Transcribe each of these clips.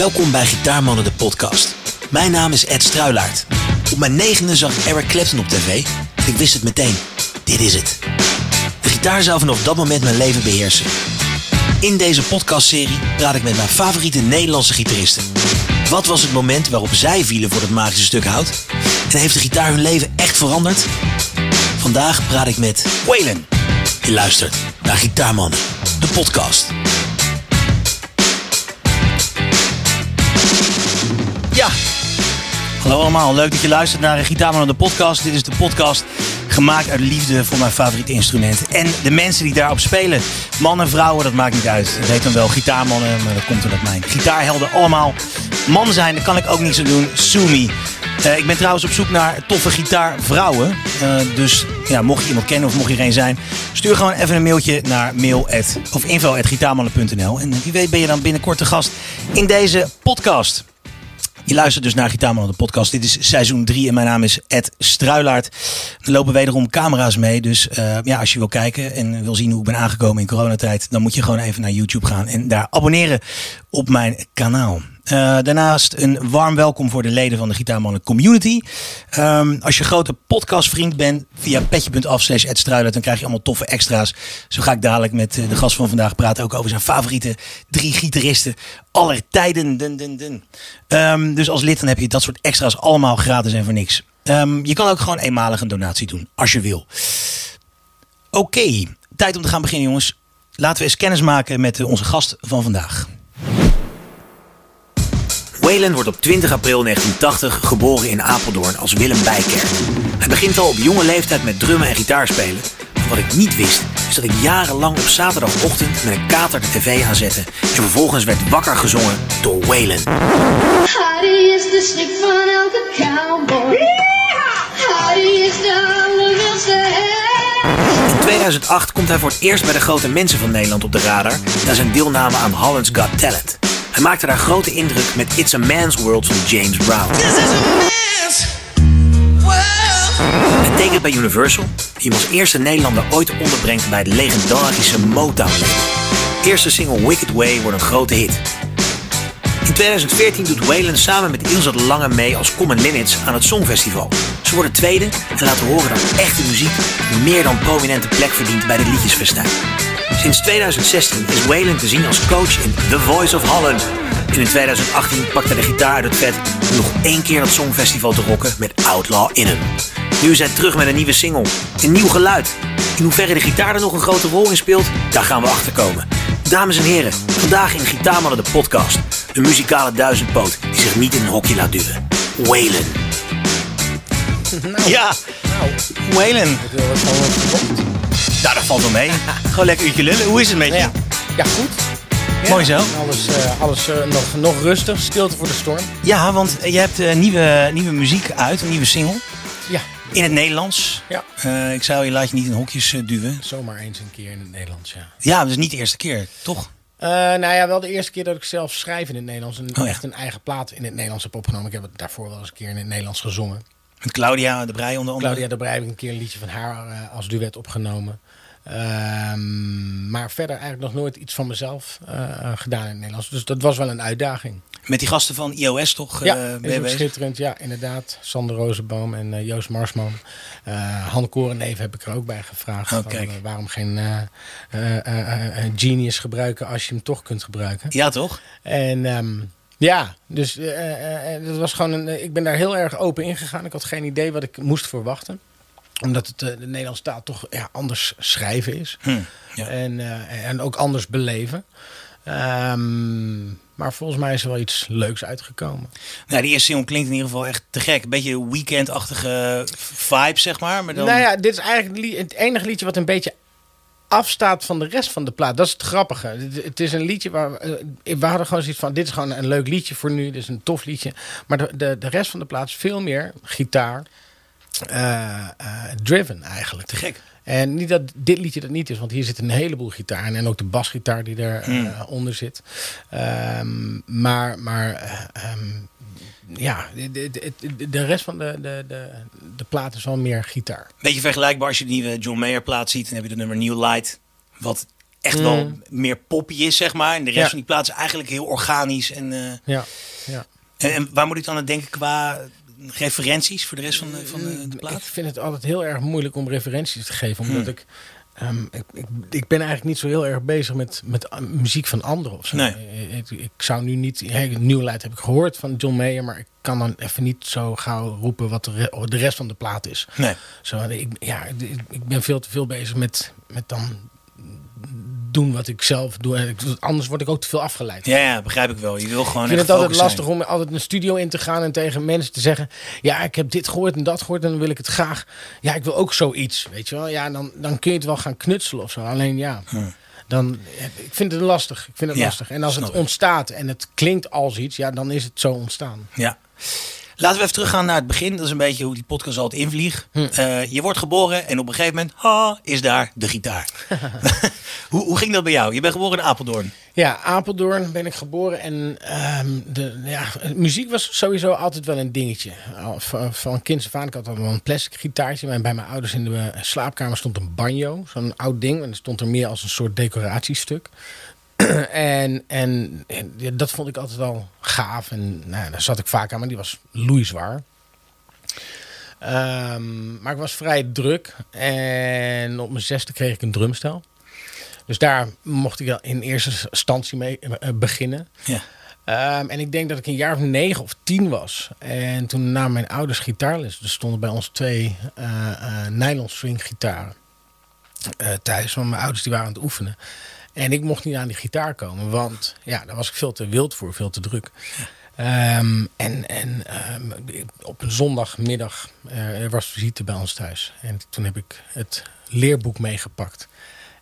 Welkom bij Gitaarmannen de podcast. Mijn naam is Ed Struilaert. Op mijn negende zag ik Eric Clapton op tv en ik wist het meteen. Dit is het. De gitaar zou vanaf dat moment mijn leven beheersen. In deze podcastserie praat ik met mijn favoriete Nederlandse gitaristen. Wat was het moment waarop zij vielen voor het magische stuk hout? En heeft de gitaar hun leven echt veranderd? Vandaag praat ik met Waylon. Je luistert naar Gitaarmannen, de podcast. Ja, hallo allemaal. Leuk dat je luistert naar Gitaarmannen, de podcast. Dit is de podcast gemaakt uit liefde voor mijn favoriete instrument. En de mensen die daarop spelen. Mannen, vrouwen, dat maakt niet uit. Het heet dan wel gitaarmannen, maar dat komt omdat mijn gitaarhelden allemaal man zijn. Dat kan ik ook niet zo doen. Sumi. Uh, ik ben trouwens op zoek naar toffe gitaarvrouwen. Uh, dus ja, mocht je iemand kennen of mocht je er een zijn, stuur gewoon even een mailtje naar mail of info@gitaarmannen.nl. En wie weet ben je dan binnenkort te gast in deze podcast. Je luistert dus naar Gitaarman de podcast. Dit is seizoen 3 en mijn naam is Ed Struilaert. Er lopen wederom camera's mee. Dus uh, ja, als je wil kijken en wil zien hoe ik ben aangekomen in coronatijd... dan moet je gewoon even naar YouTube gaan en daar abonneren op mijn kanaal. Uh, daarnaast een warm welkom voor de leden van de Gitaarmannen community. Um, als je grote podcastvriend bent, via petje.af slash dan krijg je allemaal toffe extra's. Zo ga ik dadelijk met de gast van vandaag praten ook over zijn favoriete drie gitaristen aller tijden. Dun, dun, dun. Um, dus als lid dan heb je dat soort extra's allemaal gratis en voor niks. Um, je kan ook gewoon eenmalig een donatie doen, als je wil. Oké, tijd om te gaan beginnen jongens. Laten we eens kennis maken met onze gast van vandaag. Waylon wordt op 20 april 1980 geboren in Apeldoorn als Willem Bijkerk. Hij begint al op jonge leeftijd met drummen en gitaarspelen. Wat ik niet wist, is dat ik jarenlang op zaterdagochtend met een kater de tv aanzette. En vervolgens werd wakker gezongen door Waylon. Hardy is de schrik van elke cowboy. Hardy is de allerwilste In 2008 komt hij voor het eerst bij de grote mensen van Nederland op de radar... na zijn deelname aan Holland's Got Talent. Hij maakte daar grote indruk met It's a Man's World van James Brown. Hij tekent bij Universal, die hem als eerste Nederlander ooit onderbrengt bij het legendarische Motown Eerste single Wicked Way wordt een grote hit. In 2014 doet Waylon samen met Ilse de Lange mee als Common Limits aan het Songfestival. Ze worden tweede en laten horen dat echte muziek een meer dan prominente plek verdient bij de liedjesfestijn. Sinds 2016 is Waylon te zien als coach in The Voice of Holland. En in 2018 pakte hij de gitaar uit het vet om nog één keer dat Songfestival te rocken met Outlaw in hem. Nu is hij terug met een nieuwe single. Een nieuw geluid. In hoeverre de gitaar er nog een grote rol in speelt, daar gaan we achter komen. Dames en heren, vandaag in Gitaarmannen de podcast. Een muzikale duizendpoot die zich niet in een hokje laat duwen. Waylon. Nou, ja, nou, Waylon. Nou, dat valt wel mee. Gewoon lekker uurtje lullen. Hoe is het met je? Ja, ja goed. Mooi zo. Alles, uh, alles uh, nog, nog rustig, stilte voor de storm. Ja, want je hebt uh, nieuwe, nieuwe muziek uit, een nieuwe single. Ja. In het Nederlands. Ja. ik zou je laat je niet in hokjes duwen. Zomaar eens een keer in het Nederlands, ja. Ja, dus niet de eerste keer, toch? nou ja, wel de eerste keer dat ik zelf schrijf in het Nederlands. En oh, echt een eigen plaat in het Nederlands heb opgenomen. Ik heb het daarvoor wel eens een keer in het Nederlands gezongen. Met Claudia de Brij onder andere? Claudia de Brij heb ik een keer een liedje van haar als duet opgenomen. Um, maar verder eigenlijk nog nooit iets van mezelf uh, gedaan in het Nederlands. Dus dat was wel een uitdaging. Met die gasten van iOS toch? Ja, uh, schitterend. Ja, inderdaad. Sander Rozenboom en uh, Joost Marsman. Uh, Han Korenneven heb ik er ook bij gevraagd. Oh, van, waarom geen Genius gebruiken als je hem toch kunt gebruiken? Ja, toch? En um, ja, dus dat was gewoon een, ik ben daar heel erg open in gegaan. Ik had geen idee wat ik moest verwachten omdat het de Nederlandse taal toch ja, anders schrijven is. Hm, ja. en, uh, en ook anders beleven. Um, maar volgens mij is er wel iets leuks uitgekomen. Nou, die eerste single klinkt in ieder geval echt te gek. Een beetje weekendachtige vibe, zeg maar. maar dan... Nou ja, dit is eigenlijk het enige liedje wat een beetje afstaat van de rest van de plaat. Dat is het grappige. Het is een liedje waar we hadden gewoon zoiets van: dit is gewoon een leuk liedje voor nu. Dit is een tof liedje. Maar de, de, de rest van de plaat is veel meer gitaar. Uh, driven eigenlijk. Te gek. En niet dat dit liedje dat niet is, want hier zit een heleboel gitaar en ook de basgitaar die eronder uh, onder zit. Um, maar maar um, ja, de, de, de, rest van de, de, de, de plaat is wel meer gitaar. Beetje vergelijkbaar als je de nieuwe John Mayer plaat ziet. Dan heb je de nummer New Light. Wat echt wel meer poppy is, zeg maar. En de rest. Ja. van die plaat is eigenlijk heel organisch. En, eh, Ja, ja. en, en waar moet ik dan aan denken qua referenties voor de rest van de, van de, de Ik plaat? vind het altijd heel erg moeilijk om referenties te geven. Omdat ik, ehm, ik, ik... Ik ben eigenlijk niet zo heel erg bezig met, met muziek van anderen of zo. Nee. Ik, ik zou nu niet... Hey, Nieuw Light heb ik gehoord van John Mayer. Maar ik kan dan even niet zo gauw roepen wat de, re- de rest van de plaat is. Nee. Zo, ik, ja, ik, ik ben veel te veel bezig met, met dan doen wat ik zelf doe. En Anders word ik ook te veel afgeleid. Ja, ja, begrijp ik wel. Je wil gewoon Ik vind het altijd lastig om altijd een studio in te gaan en tegen mensen te zeggen: Ja, ik heb dit gehoord en dat gehoord en dan wil ik het graag. Ja, ik wil ook zoiets. Weet je wel? Ja, dan, dan kun je het wel gaan knutselen of zo. Alleen ja, dan, ja, ik vind het lastig. Ik vind het Ja, lastig. En als het ontstaat en het klinkt als iets, ja, dan is het zo ontstaan. Ja. Laten we even teruggaan naar het begin. Dat is een beetje hoe die podcast altijd invliegt. Hm. Eh, je wordt geboren en op een gegeven moment ha, is daar de gitaar. hoe, hoe ging dat bij jou? Je bent geboren in Apeldoorn. Ja, Apeldoorn ben ik geboren en ehm, de, ja, muziek was sowieso altijd wel een dingetje. Van, van kinds af aan, ik had al wel een plastic gitaartje. Maar bij mijn ouders in de slaapkamer stond een banjo, zo'n oud ding. En dat stond er meer als een soort decoratiestuk. en, en, en ja, dat vond ik altijd al gaaf. En nou, daar zat ik vaak aan, maar die was loeizwaar. Ehm, maar ik was vrij druk. En op mijn zesde kreeg ik een drumstel. Dus daar mocht ik in eerste instantie mee eh, beginnen. Ja. Ehm, en ik denk dat ik een jaar of negen of tien was. En toen namen mijn ouders gitaarles. Er stonden bij ons twee eh eh nylon string gitaren eh, thuis. Want mijn ouders die waren aan het oefenen. En ik mocht niet aan die gitaar komen. Want ja, daar was ik veel te wild voor. Veel te druk. Ehm, en en ehm, op een zondagmiddag er was visite bij ons thuis. En toen heb ik het leerboek meegepakt.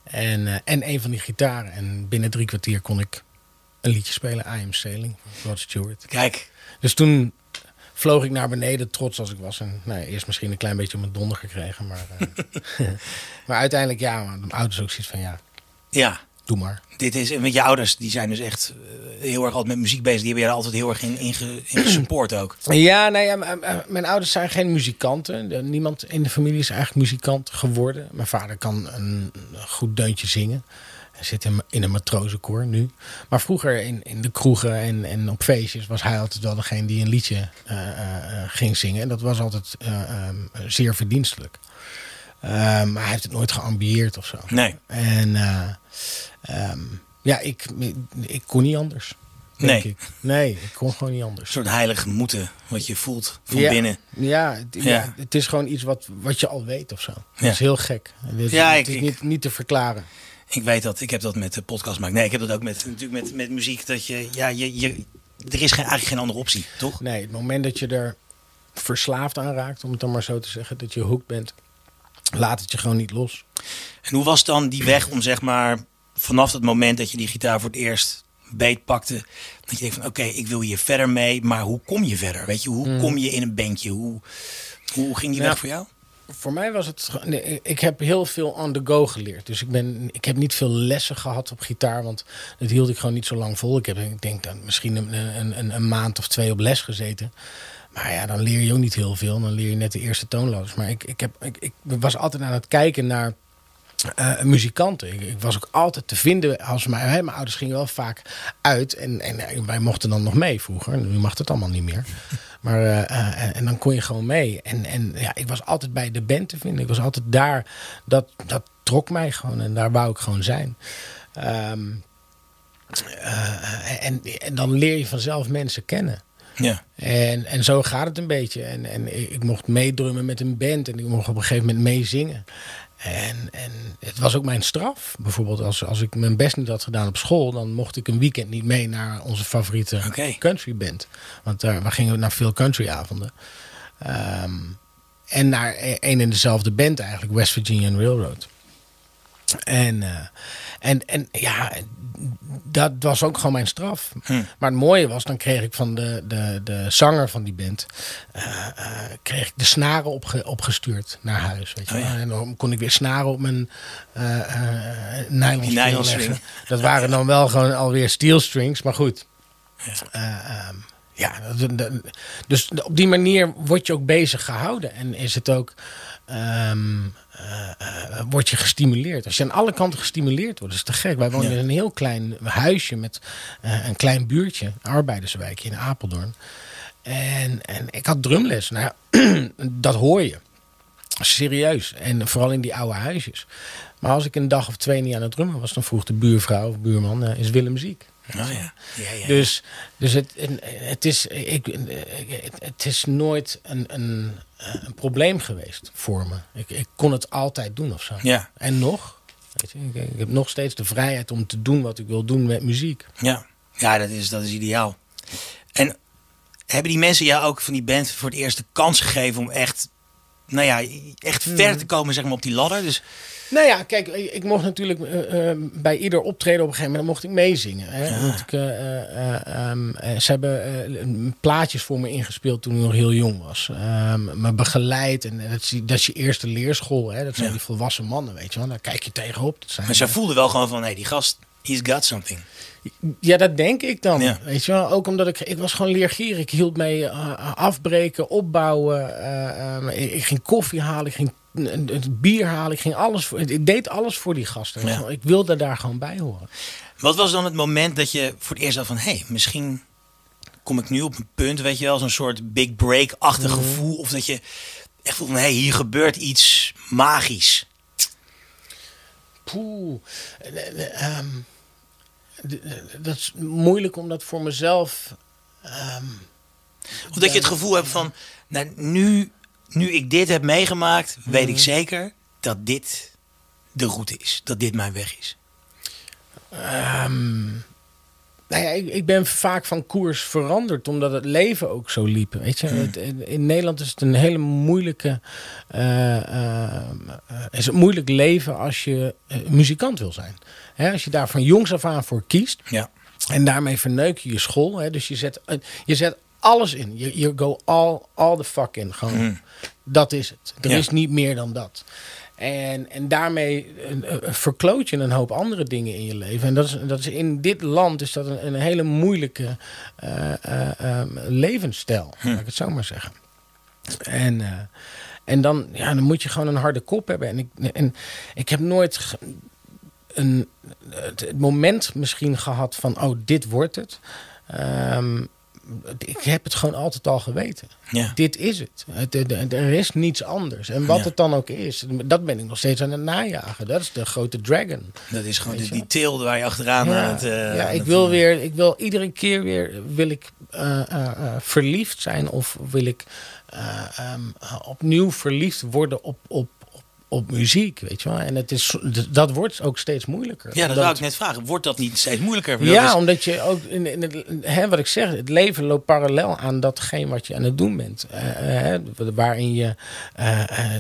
En, eh, en een van die gitaren. En binnen drie kwartier kon ik een liedje spelen. I Am Sailing van Rod Stewart. Kijk, Dus toen vloog ik naar beneden, trots als ik was. En nou, eerst misschien een klein beetje op mijn donder gekregen. Maar, eh, maar uiteindelijk, ja, mijn ouders ook zoiets van, ja, ja. Doe maar. Dit is, en met je ouders, die zijn dus echt eh, heel erg altijd met muziek bezig. Die hebben je daar altijd heel erg in, in, ge- in gesupport ook. Ja, nou ja, mijn ouders zijn geen muzikanten. Niemand in de familie is eigenlijk muzikant geworden. Mijn vader kan een goed deuntje zingen. Hij zit in, in een matrozenkoor nu. Maar vroeger in, in de kroegen en, en op feestjes was hij altijd wel degene die een liedje eh, eh, ging zingen. En dat was altijd eh, ehm, zeer verdienstelijk. Ehm, maar hij heeft het nooit geambieerd of zo. Nee. En eh, ehm, ja, ik, ik kon niet anders. Nee. Ik. Nee, ik kon gewoon niet anders. Een soort heilig moeten, wat je voelt van ja, binnen. Ja, het, ja. Ja. het is gewoon iets wat, wat je al weet of zo. Ja. Dat is heel gek. Is, Ja, het ik- is niet, niet te verklaren. Ik weet dat, ik heb dat met de podcast maken. Nee, ik heb dat ook met, natuurlijk met, met muziek. Dat je, ja, je, je, er is geen, eigenlijk geen andere optie, toch? Nee, het moment dat je er verslaafd aan raakt, om het dan maar zo te zeggen, dat je hooked bent, laat het je gewoon niet los. En hoe was dan die weg om zeg maar vanaf het moment dat je die gitaar voor het eerst beetpakte, dat je denkt van oké, ik wil hier verder mee, maar hoe kom je verder? Weet je, hoe kom je in een bandje? Hoe, hoe ging die Ja. weg voor jou? Voor mij was het. nee, ik heb heel veel on the go geleerd. Dus ik, ben, ik heb niet veel lessen gehad op gitaar. Want dat hield ik gewoon niet zo lang vol. Ik heb, ik denk dan misschien een, een, een, een maand of twee op les gezeten. Maar ja, dan leer je ook niet heel veel. Dan leer je net de eerste toonloos. Maar ik, ik, heb, ik, ik was altijd aan het kijken naar eh, muzikanten. Ik, ik was ook altijd te vinden als mijn, hè, mijn ouders gingen wel vaak uit en, en eh, wij mochten dan nog mee vroeger. Nu mag het allemaal niet meer. Maar eh, en, dan kon je gewoon mee. En, en ja, ik was altijd bij de band te vinden. Ik was altijd daar. Dat, dat trok mij gewoon en daar wou ik gewoon zijn. Ehm, eh, en, en dan leer je vanzelf mensen kennen. Ja. En, en zo gaat het een beetje. En, en ik, ik mocht meedrummen met een band en ik mocht op een gegeven moment meezingen. En, en het was ook mijn straf. Bijvoorbeeld als, als ik mijn best niet had gedaan op school, dan mocht ik een weekend niet mee naar onze favoriete Oké. country band. Want daar we gingen naar veel countryavonden. Ehm en naar e- een en dezelfde band eigenlijk, West Virginia Railroad. En, eh, en, en ja, dat was ook gewoon mijn straf. Maar het mooie was, dan kreeg ik van de, de, de zanger van die band... eh, eh, kreeg ik de snaren opge, opgestuurd naar huis. Weet je Oh ja. En dan kon ik weer snaren op mijn nylon Die string nylon leggen. Dat waren dan wel gewoon alweer steel strings, maar goed. Eh, ehm, Ja, dus op die manier word je ook bezig gehouden. En is het ook. eh, word je gestimuleerd. Als je aan alle kanten gestimuleerd wordt, is het te gek. Wij wonen Ja. in een heel klein huisje met eh, een klein buurtje, een arbeiderswijkje in Apeldoorn. En, en ik had drumles. Nou dat hoor je. Serieus. En vooral in die oude huisjes. Maar als ik een dag of twee niet aan het drummen was, dan vroeg de buurvrouw of buurman: is Willem ziek? Oh ja. ja, ja. Dus, dus het, het, is, ik, het, is nooit een, een, een probleem geweest voor me. Ik, ik kon het altijd doen of zo. ja. En nog, weet je, ik, ik heb nog steeds de vrijheid om te doen wat ik wil doen met muziek. Ja, ja dat, is, dat is ideaal. En hebben die mensen jou ook van die band voor het eerst de kans gegeven om echt, nou ja, echt verder te komen zeg maar, op die ladder? Dus Nou ja, kijk, ik ik mocht natuurlijk eh, eh, bij ieder optreden op een gegeven moment mocht ik meezingen. Hè? Ik, eh, eh, eh, ehm, eh, ze hebben plaatjes voor me ingespeeld toen ik nog heel jong was. Ehm, me begeleid en dat is, dat is je eerste leerschool. Hè? Dat zijn Ja. die volwassen mannen, weet je wel. Daar kijk je tegenop. Dat zijn, maar zij voelden wel gewoon van, hé, hey, die gast, he's got something. Ja, dat denk ik dan. Ja. Weet je wel, ook omdat ik, ik was gewoon leergierig. Ik hield mee afbreken, opbouwen. eh, ehm, ik, ik ging koffie halen, ik ging een bier halen. Ik ging alles voor, ik deed alles voor die gasten. Ja. Ik wilde daar gewoon bij horen. Wat was dan het moment dat je voor het eerst dacht van, hé, hey, misschien kom ik nu op een punt, weet je wel, zo'n soort big break-achtig Mhm. gevoel. Of dat je echt voelt van, hé, hey, hier gebeurt iets magisch. Poeh. Eh, dat is moeilijk om dat voor mezelf. ehm, Of dat je het gevoel hebt van, nou, nu, nu ik dit heb meegemaakt, weet Mhm. ik zeker dat dit de route is. Dat dit mijn weg is. Nou ja, ik, ik ben vaak van koers veranderd omdat het leven ook zo liep. Weet je? Het- in- Nederland is het een hele moeilijke. eh, eh, eh, is het moeilijk leven als je muzikant wil zijn. Hè, als je daar van jongs af aan voor kiest. Ja. En daarmee verneuk je je school. Hè? Dus je zet, je zet alles in. Je, go all, all the fuck in. Gewoon, Mm. Dat is het. Er Ja. is niet meer dan dat. En, en daarmee verkloot je een hoop andere dingen in je leven. En dat is, dat is in dit land is dat een, een hele moeilijke eh, eh, ehm, levensstijl. Laat ik het zo maar zeggen. En, eh, en dan, ja, dan moet je gewoon een harde kop hebben. En ik, en ik heb nooit een, het, het moment misschien gehad van, oh, dit wordt het. Ehm, ik heb het gewoon altijd al geweten. Ja. Dit is het. Het- het- het- Er is niets anders. En wat Ja. het dan ook is, dat ben ik nog steeds aan het najagen. Dat is de grote dragon. Dat is gewoon Weet die, til waar je achteraan aan het... eh, ja, aan ik wil weer, ik wil iedere keer weer, wil ik eh, eh, verliefd zijn of wil ik eh, ehm, opnieuw verliefd worden op, op, op, muziek, weet je wel. En het is, dat wordt ook steeds moeilijker. Ja, dat Omdat- wou ik net vragen. Wordt dat niet steeds moeilijker? ja, Dat is- omdat je ook, in, in het, hè, wat ik zeg, het leven loopt parallel aan datgene wat je aan het doen bent. Eh, eh, waarin je eh,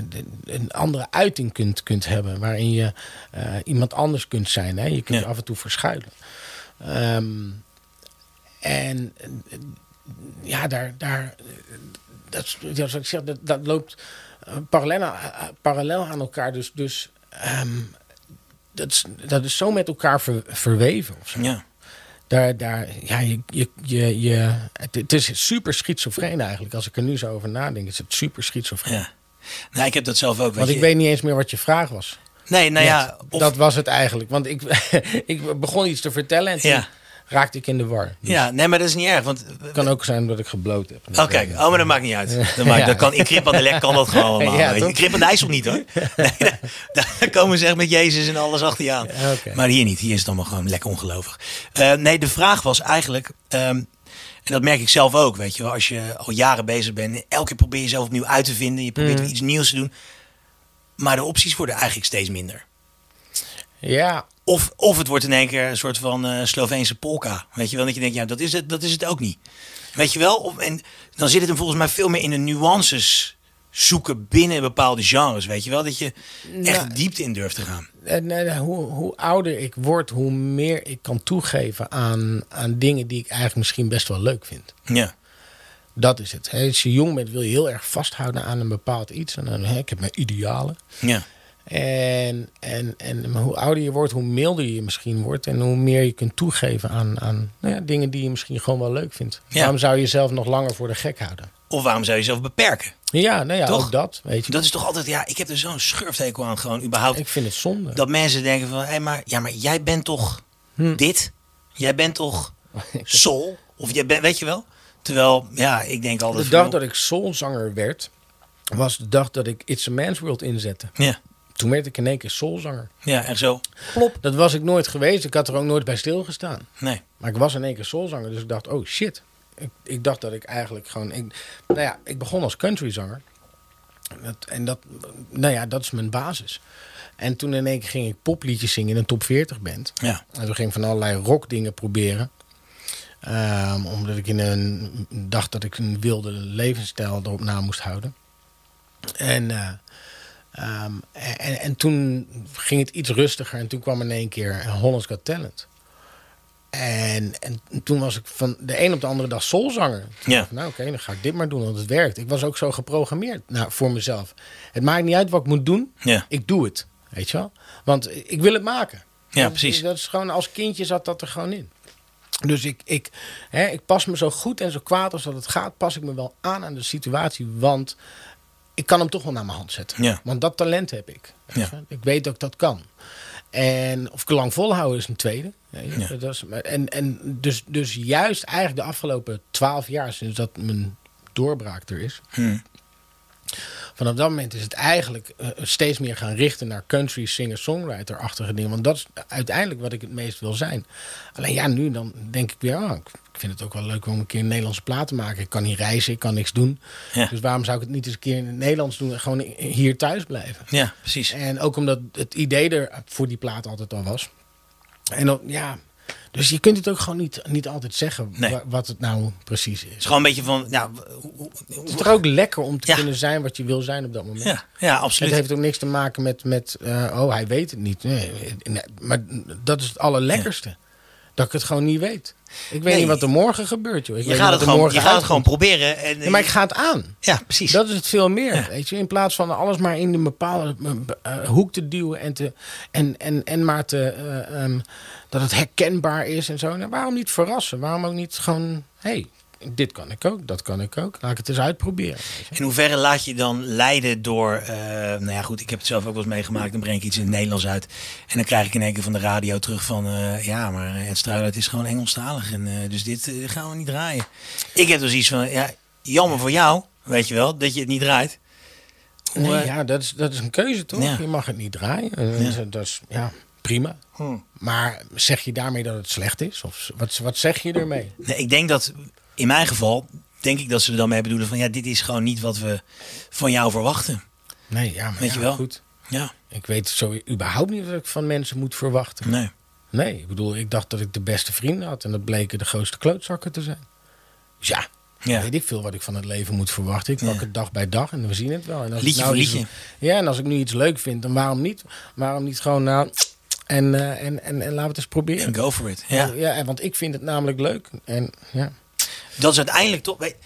een andere uiting kunt, kunt hebben. Waarin je iemand anders kunt zijn. Hè. Je kunt Ja. af en toe verschuilen. Ehm, en ja, daar, daar dat, zeg, dat, dat loopt parallel, aan- eh, parallel aan elkaar. Dus, dus ehm, dat, is, dat is zo met elkaar ver- verweven. Of zo. ja. Daar, daar, ja, je, je, je, je, het, het is super schizofreen eigenlijk. Als ik er nu zo over nadenk, is het super schizofreen. ja. Nou, ik heb dat zelf ook. Want ik weet niet eens meer wat je vraag was. Nee, nou ja. Of, Dat was het eigenlijk. Want ik, ik begon iets te vertellen en toen Ja. Raakte ik in de war. Dus ja, nee, maar dat is niet erg. Want Het kan ook zijn dat ik gebloot heb. Kijk. Oh, maar dat maakt niet uit. Dat, maakt, Ja. dat kan, in Krip aan de Lek kan dat gewoon allemaal. Ja, toch? Krip aan de IJssel niet, hoor. Nee, daar, daar komen ze echt met Jezus en alles achter je aan. Ja, oké. Maar hier niet. Hier is het allemaal gewoon lekker ongelovig. Eh, nee, de vraag was eigenlijk... ehm, en dat merk ik zelf ook, weet je wel. Als je al jaren bezig bent... elke keer probeer je jezelf opnieuw uit te vinden. Je probeert weer iets nieuws te doen. Maar de opties worden eigenlijk steeds minder. Ja, Of, of het wordt in één keer een soort van eh Sloveense polka. Weet je wel, dat je denkt, ja, dat is het, dat is het ook niet. Weet je wel? Of, en dan zit het hem volgens mij veel meer in de nuances zoeken binnen bepaalde genres. Weet je wel? Dat je echt Nou, diepte in durft te gaan. en, eh, hoe, hoe ouder ik word, hoe meer ik kan toegeven aan, aan dingen die ik eigenlijk misschien best wel leuk vind. Ja. Dat is het. Als je jong bent, wil je heel erg vasthouden aan een bepaald iets. En dan, hè, ik heb mijn idealen. Ja. En, en, en hoe ouder je wordt, hoe milder je misschien wordt. En hoe meer je kunt toegeven aan, aan nou ja, dingen die je misschien gewoon wel leuk vindt. Ja. Waarom zou je jezelf nog langer voor de gek houden? Of waarom zou je jezelf beperken? Ja, nou ja, Toch? ook dat. Weet je. Dat is toch altijd, ja, ik heb er zo'n schurftekel aan gewoon überhaupt. Ik vind het zonde. Dat mensen denken van, hé, maar, ja, maar jij bent toch Hm. dit? Jij bent toch soul? Of jij bent, weet je wel? Terwijl, ja, ik denk altijd De dag dat ik soulzanger werd, was de dag dat ik It's a Man's World inzette. Ja, Toen werd ik in één keer soulzanger. ja, echt zo. Dat was ik nooit geweest. Ik had er ook nooit bij stilgestaan. Nee. Maar ik was in één keer soulzanger. Dus ik dacht, oh shit. Ik, ik dacht dat ik eigenlijk gewoon... Ik, nou ja, ik begon als countryzanger. Dat, en dat, nou ja, dat is mijn basis. En toen in één keer ging ik popliedjes zingen in een top 40 band. Ja, En toen ging ik van allerlei rockdingen proberen. Ehm, omdat ik in een dacht dat ik een wilde levensstijl erop na moest houden. En, eh, ehm, en, en toen ging het iets rustiger. En toen kwam in één keer Hollands Got Talent. En, en toen was ik van de een op de andere dag soulzanger. Toen Ja. dacht Nou oké, dan ga ik dit maar doen, want het werkt. Ik was ook zo geprogrammeerd nou, voor mezelf. Het maakt niet uit wat ik moet doen. ja, Ik doe het, weet je wel. Want ik wil het maken. Ja, Dat- precies. Dat is gewoon, als kindje zat dat er gewoon in. Dus ik, ik, hè, ik pas me zo goed en zo kwaad als dat het gaat, pas ik me wel aan aan de situatie. Want ik kan hem toch wel naar mijn hand zetten. Ja. Want dat talent heb ik. Ja. Ik weet dat ik dat kan. En of ik lang volhouden is een tweede. Ja. Dat is, en en dus, dus juist eigenlijk de afgelopen twaalf jaar, sinds dat mijn doorbraak er is, Hm. Vanaf dat moment is het eigenlijk eh, steeds meer gaan richten naar country singer-songwriter-achtige dingen. Want dat is uiteindelijk wat ik het meest wil zijn. Alleen ja, nu dan denk ik weer, ah, ik ik vind het ook wel leuk om een keer een Nederlandse plaat te maken. Ik kan niet reizen, ik kan niks doen. Ja. Dus waarom zou ik het niet eens een keer in het Nederlands doen en gewoon hier thuis blijven? ja, precies. En ook omdat het idee er voor die plaat altijd al was. En dan, ja, dus je kunt het ook gewoon niet, niet altijd zeggen Nee. wa- wat het nou precies Het is. is gewoon een beetje van, hoe- Het is toch ook lekker om te Ja. kunnen zijn wat je wil zijn op dat moment. ja, ja, absoluut. Het heeft ook niks te maken met, met eh, oh, hij weet het niet. Nee, nee, maar dat is het allerlekkerste. Dat ik het gewoon niet weet. Ik weet niet wat er morgen gebeurt, joh. Ik je weet gaat het gewoon, je gaat het gewoon proberen. En, maar ik ga het aan. ja, precies. Dat is het veel meer. Weet je? In plaats van alles maar in een bepaalde eh, hoek te duwen en, te, en, en, en maar te, eh, ehm, dat het herkenbaar is en zo. Nou, waarom niet verrassen? Waarom ook niet gewoon, hey, dit kan ik ook, dat kan ik ook. Laat ik het eens uitproberen. In hoeverre laat je dan leiden door... eh, nou ja, goed, ik heb het zelf ook wel eens meegemaakt. Dan breng ik iets in het Nederlands uit. En dan krijg ik in één keer van de radio terug van... eh, ja, maar het struinen het is gewoon Engelstalig. En, eh, dus dit gaan we niet draaien. Ik heb dus iets van... Ja, jammer voor jou, weet je wel, dat je het niet draait. Hoe, Nee, ja, dat is, dat is een keuze toch? Ja. Je mag het niet draaien. Ja. Dat, dat is ja, prima. hm. Maar zeg je daarmee dat het slecht is? Of wat, wat zeg je ermee? Nee, ik denk dat, in mijn geval, denk ik dat ze er dan mee bedoelen van... Ja, dit is gewoon niet wat we van jou verwachten. Nee, ja, maar Weet ja, je wel? goed. Ja, Ik weet zo überhaupt niet wat ik van mensen moet verwachten. nee. Nee, ik bedoel, ik dacht dat ik de beste vrienden had en dat bleken de grootste klootzakken te zijn. Dus ja, Ja. weet ik veel wat ik van het leven moet verwachten. Ik pak Ja. het dag bij dag en we zien het wel. En als Liedje ik nou voor iets- liedje. ja, en als ik nu iets leuk vind, dan waarom niet? Waarom niet gewoon nou en, eh, en, en, en laten we het eens proberen. En go for it. Ja. ja, want ik vind het namelijk leuk. En ja, Dat is uiteindelijk toch... Weet,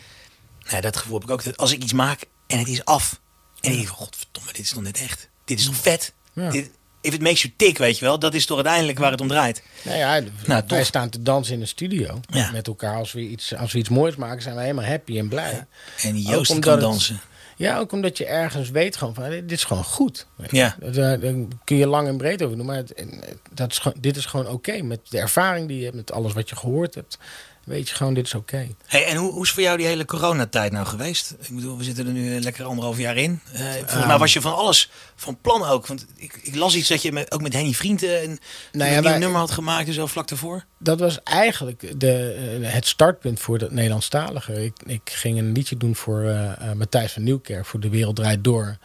nou, dat gevoel heb ik ook. Dat als ik iets maak en het is af. En ik denk van, godverdomme, dit is toch net echt. Dit is toch vet. Ja. Dit, if it makes you tick, weet je wel. Dat is toch uiteindelijk waar het om draait. nou ja, Nou, wij staan te dansen in een studio Ja. met elkaar. Als we, iets, als we iets moois maken, zijn we helemaal happy en blij. En Joost kan het- dansen. Ja, ook omdat je ergens weet gewoon van, dit is gewoon goed. Ja. Eh, Daar kun je lang en breed over doen, maar het, eh, dat is dit is gewoon oké. Met de ervaring die je hebt, met alles wat je gehoord hebt, weet je gewoon, dit is oké. Hey, en hoe, hoe is voor jou die hele coronatijd nou geweest? Ik bedoel, we zitten er nu eh, lekker anderhalf jaar in. Eh volgens mij was je van alles van plan ook. Want ik, ik las iets dat je met, ook met Henny Vrienden een, Nou een ja, wij- nummer had gemaakt en zo vlak daarvoor. Dat was eigenlijk de, eh, het startpunt voor het Nederlandstalige. Ik, ik ging een liedje doen voor eh, Matthijs van Nieuwkerk, voor De Wereld Draait Door.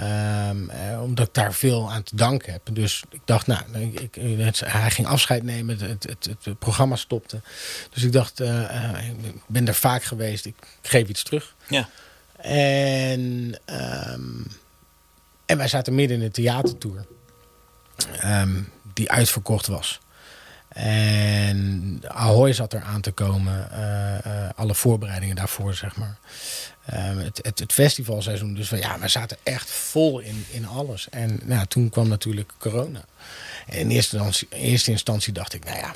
Ehm, eh, omdat ik daar veel aan te danken heb. Dus ik dacht, nou, ik, ik- het- hij ging afscheid nemen, het, het, het, programma stopte. Dus ik dacht, eh, eh, ik ben er vaak geweest, ik, ik geef iets terug. Ja. En, ehm, en wij zaten midden in een theatertour. ehm, die uitverkocht was. En Ahoy zat er aan te komen. eh, eh, alle voorbereidingen daarvoor, zeg maar. Ehm, het, het, het festivalseizoen. Dus van, ja, we zaten echt vol in, in alles. En nou, toen kwam natuurlijk corona. En in eerste, instantie, in eerste instantie dacht ik, nou ja,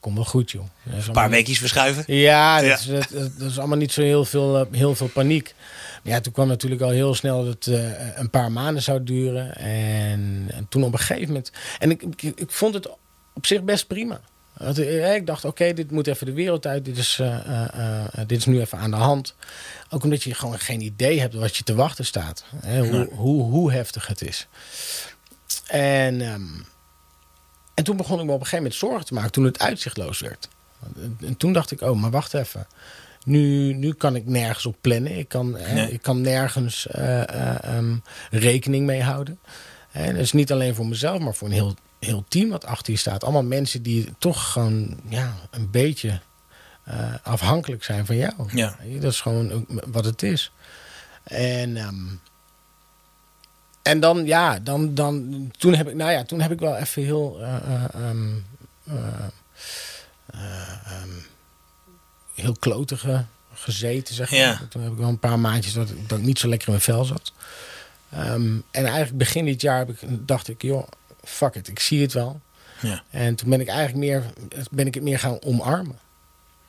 komt wel goed, joh. Een paar allemaal- weekjes verschuiven. ja, dat, Ja. Is, dat, is allemaal niet zo heel veel, eh, heel veel paniek. Maar ja, toen kwam natuurlijk al heel snel dat het een paar maanden zou duren. En, en toen op een gegeven moment... En ik, ik, ik vond het op zich best prima. Eh, Ik dacht, oké, dit moet even de wereld uit. Dit is, eh, eh, dit is nu even aan de hand. Ook omdat je gewoon geen idee hebt wat je te wachten staat. Hè, hoe, hoe, hoe heftig het is. En, ehm, en toen begon ik me op een gegeven moment zorgen te maken toen het uitzichtloos werd. En, en toen dacht ik, oh, maar wacht even. Nu, nu kan ik nergens op plannen. Ik kan, hè, Nee. ik kan nergens eh, eh, ehm, rekening mee houden. En dat is niet alleen voor mezelf, maar voor een heel, heel team wat achter je staat. Allemaal mensen die toch gewoon ja, een beetje eh, afhankelijk zijn van jou. Ja. Dat is gewoon wat het is. En, ehm, en dan, ja, dan, dan, toen heb ik, nou ja, toen heb ik wel even heel, ehm, heel klotige gezeten, zeg maar. Ja. Toen heb ik wel een paar maandjes dat, ik- dat ik niet zo lekker in mijn vel zat. En eigenlijk begin dit jaar heb ik, dacht ik, joh, fuck it, ik zie het wel. Ja. En toen ben ik eigenlijk meer, ben ik het meer gaan omarmen.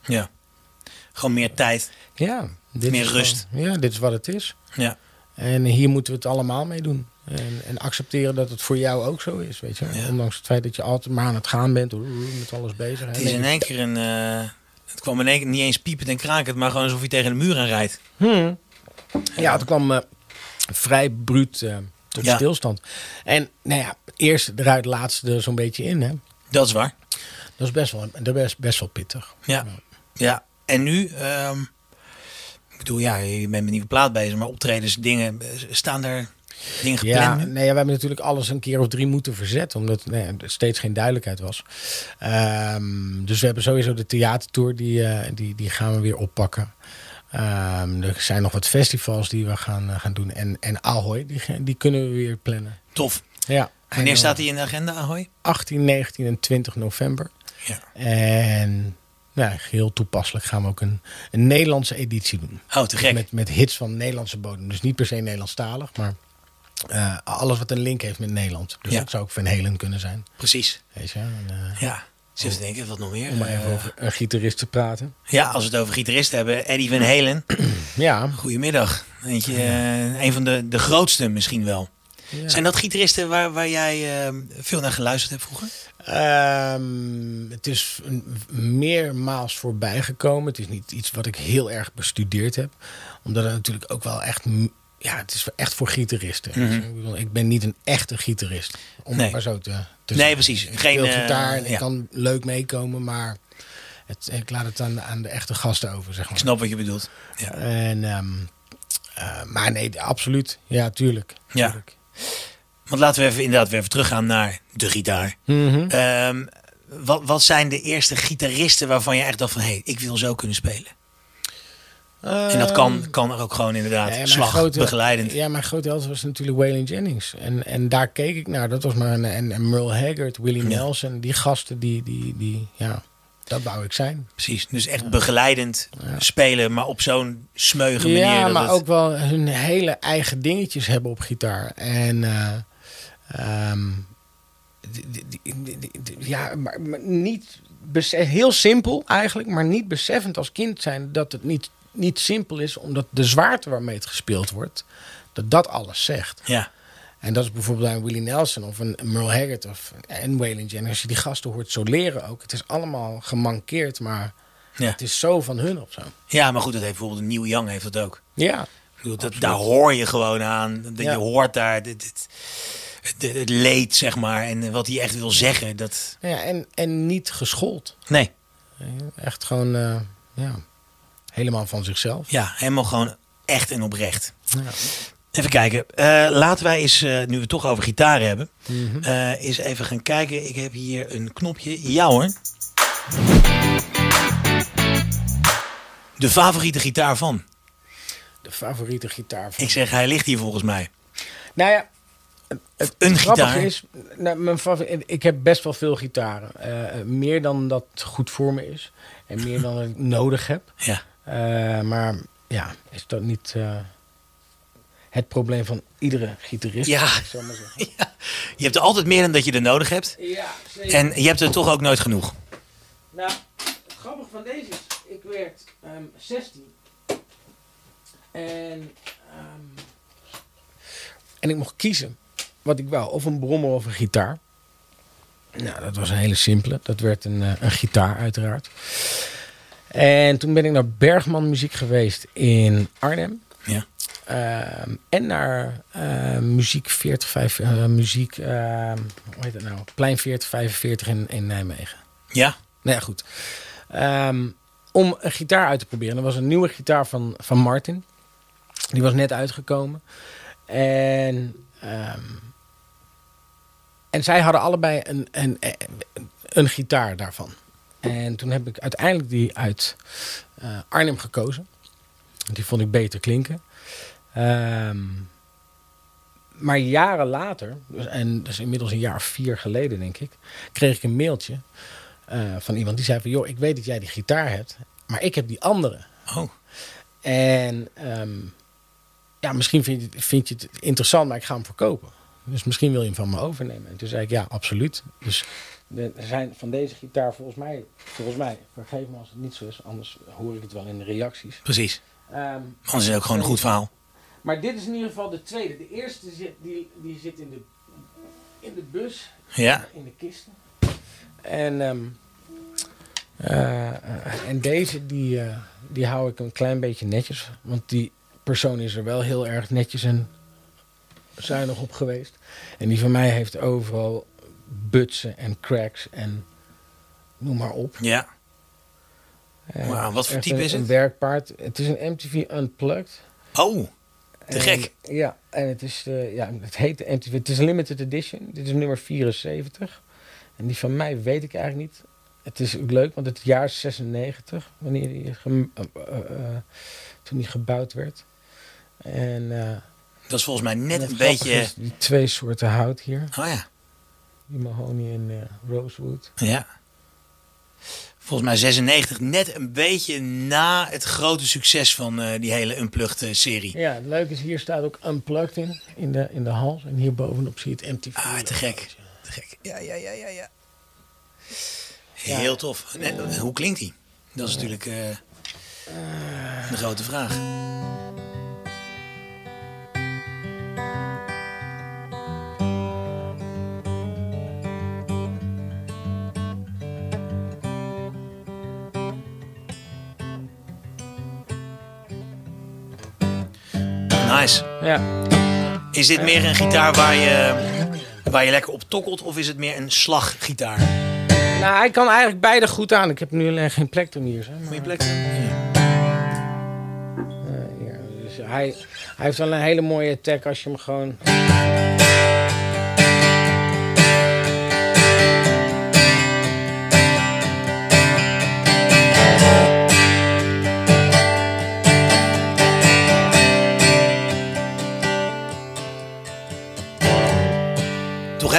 ja. Gewoon meer tijd. Ja, dit Meer rust. gewoon- ja, dit is wat het is. Ja. En hier moeten we het allemaal mee doen. En, en accepteren dat het voor jou ook zo is, weet je. Ja. Ondanks het feit dat je altijd maar aan het gaan bent, met alles bezig. Het is in één keer een... eh, het kwam in één keer niet eens piepend en krakend, maar gewoon alsof je tegen de muur aan rijdt. Hmm. Ja, het kwam eh, vrij bruut eh, tot Ja. stilstand. En nou ja, eerst eruit, laatste er zo'n beetje in. Hè. Dat is waar. Dat is best wel, dat is best, wel pittig. Ja. Ja. En nu... ehm, ik bedoel, ja, je bent met nieuwe plaat bezig, maar optredens, dingen... eh, Staan er dingen gepland Ja, nee, we hebben natuurlijk alles een keer of drie moeten verzetten, omdat nee, er steeds geen duidelijkheid was. Ehm, dus we hebben sowieso de theatertour, die, eh, die, die gaan we weer oppakken. Ehm, er zijn nog wat festivals die we gaan, eh, gaan doen. En, en Ahoy, die, die kunnen we weer plannen. Tof. Ja. Wanneer staat die in de agenda, Ahoy? 18, 19 en 20 november. Ja. En nou, heel toepasselijk gaan we ook een, een Nederlandse editie doen. Oh, te gek. Met, met hits van Nederlandse bodem. Dus niet per se Nederlandstalig, maar eh, alles wat een link heeft met Nederland. Dus Ja. dat zou ook Van Helen kunnen zijn. Precies. Weet je? En, eh, Ja. Zit te denken, wat nog meer? om maar even Eh, over een gitarist te praten. ja, als we het over gitaristen hebben. Eddie Van Halen. Ja. Goedemiddag. Weet je, eh, een van de, de grootste misschien wel. ja. Zijn dat gitaristen waar, waar jij eh, veel naar geluisterd hebt vroeger? Ehm, het is meermaals voorbij gekomen. Het is niet iets wat ik heel erg bestudeerd heb. Omdat het natuurlijk ook wel echt... Ja, het is echt voor gitaristen. Mhm. Dus ik, bedoel, ik ben niet een echte gitarist. Om Nee. maar zo te, te Nee, precies. Ik Geen, eh, gitaar en ja. ik kan leuk meekomen. Maar het, ik laat het aan, aan de echte gasten over, zeg Ik maar. snap wat je bedoelt. Ja. En, ehm, eh, maar nee, absoluut. Ja, tuurlijk. Ja. tuurlijk. Want laten we even, inderdaad weer even teruggaan naar de gitaar. Mhm. Ehm, wat, wat zijn de eerste gitaristen waarvan je echt dacht van... hé, hey, ik wil zo kunnen spelen? En dat kan, kan er ook gewoon inderdaad Nee, mijn slag, grote- begeleidend. Ja, mijn grote held was natuurlijk Waylon Jennings. En, en daar keek ik naar. Dat was maar een, en, en Merle Haggard, Willie Ja. Nelson. Die gasten, die, die, die, ja, dat wou ik zijn. Precies, dus echt begeleidend spelen, maar op zo'n smeuige manier. Ja, maar het- ook wel hun hele eigen dingetjes hebben op gitaar. En eh, ehm, ja, maar, maar niet heel simpel eigenlijk, maar niet beseffend als kind zijn dat het niet, niet simpel is, omdat de zwaarte waarmee het gespeeld wordt, dat dat alles zegt. Ja, En dat is bijvoorbeeld een Willie Nelson of een Merle Haggard of en Waylon Jennings. Als je die gasten hoort zo leren ook. Het is allemaal gemankeerd, maar ja. het is zo van hun of zo. ja, maar goed, dat heeft bijvoorbeeld Neil Young heeft dat ook. Ja, bedoel, dat, daar hoor je gewoon aan. Dat Ja. Je hoort daar dit, dit- het, het leed, zeg maar. En wat hij echt wil zeggen. Dat... ja en, en niet geschoold. Nee, Echt gewoon, eh, ja, helemaal van zichzelf. ja, helemaal gewoon echt en oprecht. Ja. Even kijken. Eh, laten wij eens, eh, nu we het toch over gitaar hebben, eh, eens even gaan kijken. Ik heb hier een knopje. Ja hoor. De favoriete gitaar van. De favoriete gitaar van... Ik zeg, hij ligt hier volgens mij. Nou ja, Het Een gitaar? is, nou, mijn favori- ik heb best wel veel gitaren. Meer dan dat goed voor me is. En meer dan ik nodig heb. Ja. Eh, maar ja, is dat niet eh, het probleem van iedere gitarist? Ja. maar zeggen. ja. Je hebt er altijd meer dan dat je er nodig hebt. Ja, zeker. En je hebt er toch ook nooit genoeg. Nou, het grappige van deze is, ik werd ehm 16. En, ehm, en ik mocht kiezen wat ik wou. Of een brommer of een gitaar. Nou, dat was een hele simpele. Dat werd een, eh, een gitaar uiteraard. En toen ben ik naar Bergman Muziek geweest in Arnhem. Ja. Ehm, en naar eh, Muziek 45, eh, Muziek, ehm, hoe heet het nou? Plein 4045 in, in Nijmegen. Ja. Nou ja, goed. Ehm, om een gitaar uit te proberen. Er was een nieuwe gitaar van, van Martin. Die was net uitgekomen. En, en zij hadden allebei een, een, een gitaar daarvan. En toen heb ik uiteindelijk die uit eh, Arnhem gekozen. Die vond ik beter klinken. Ehm, maar jaren later, dus- en dat is inmiddels een jaar of vier geleden denk ik, kreeg ik een mailtje eh, van iemand die zei van... joh, ik weet dat jij die gitaar hebt, maar ik heb die andere. Oh. En ehm, ja, misschien vind je, vind je het interessant, maar ik ga hem verkopen. Dus misschien wil je hem van me overnemen. En toen zei ik, ja, absoluut. Dus er zijn van deze gitaar volgens mij... Volgens mij, vergeef me als het niet zo is, anders hoor ik het wel in de reacties. Precies. Ehm, Anders is het ook gewoon een goed verhaal. maar dit is in ieder geval de tweede. De eerste zit, die, die zit in de, in de bus, Ja. in de kisten. En, ehm, eh, eh, en deze, die, eh, die hou ik een klein beetje netjes. Want die persoon is er wel heel erg netjes en zuinig op geweest. En die van mij heeft overal butsen en cracks en noem maar op. Ja. Wauw, wat voor type een- is het? Een werkpaard. Het is een MTV Unplugged. Oh. Te En- gek. Ja, en het is, eh, ja, het heet de MTV. Het is een limited edition. Dit is nummer 74. En die van mij weet ik eigenlijk niet. Het is ook leuk, want het jaar is 96, wanneer die eh, toen die gebouwd werd. En Dat is volgens mij net een beetje... is die twee soorten hout hier. Oh ja. Die mahogany en eh, rosewood. Ja. Volgens mij 96 net een beetje na het grote succes van eh, die hele Unplugged eh, serie. Ja, het leuke is, hier staat ook Unplugged in, in de, in de hals. En hier bovenop zie je het MTV. Ah, te gek. Te gek. Ja, ja, ja, ja, ja. Ja. Heel tof. En, hoe klinkt hij? Dat is natuurlijk een grote vraag. Ja, Is dit meer een gitaar waar je, waar je lekker op tokkelt of is het meer een slaggitaar? nou, hij kan eigenlijk beide goed aan. Ik heb nu alleen geen plek om hier. Maar- Goeie plek. Ja. Eh, ja, dus hij, hij heeft wel een hele mooie attack als je hem gewoon.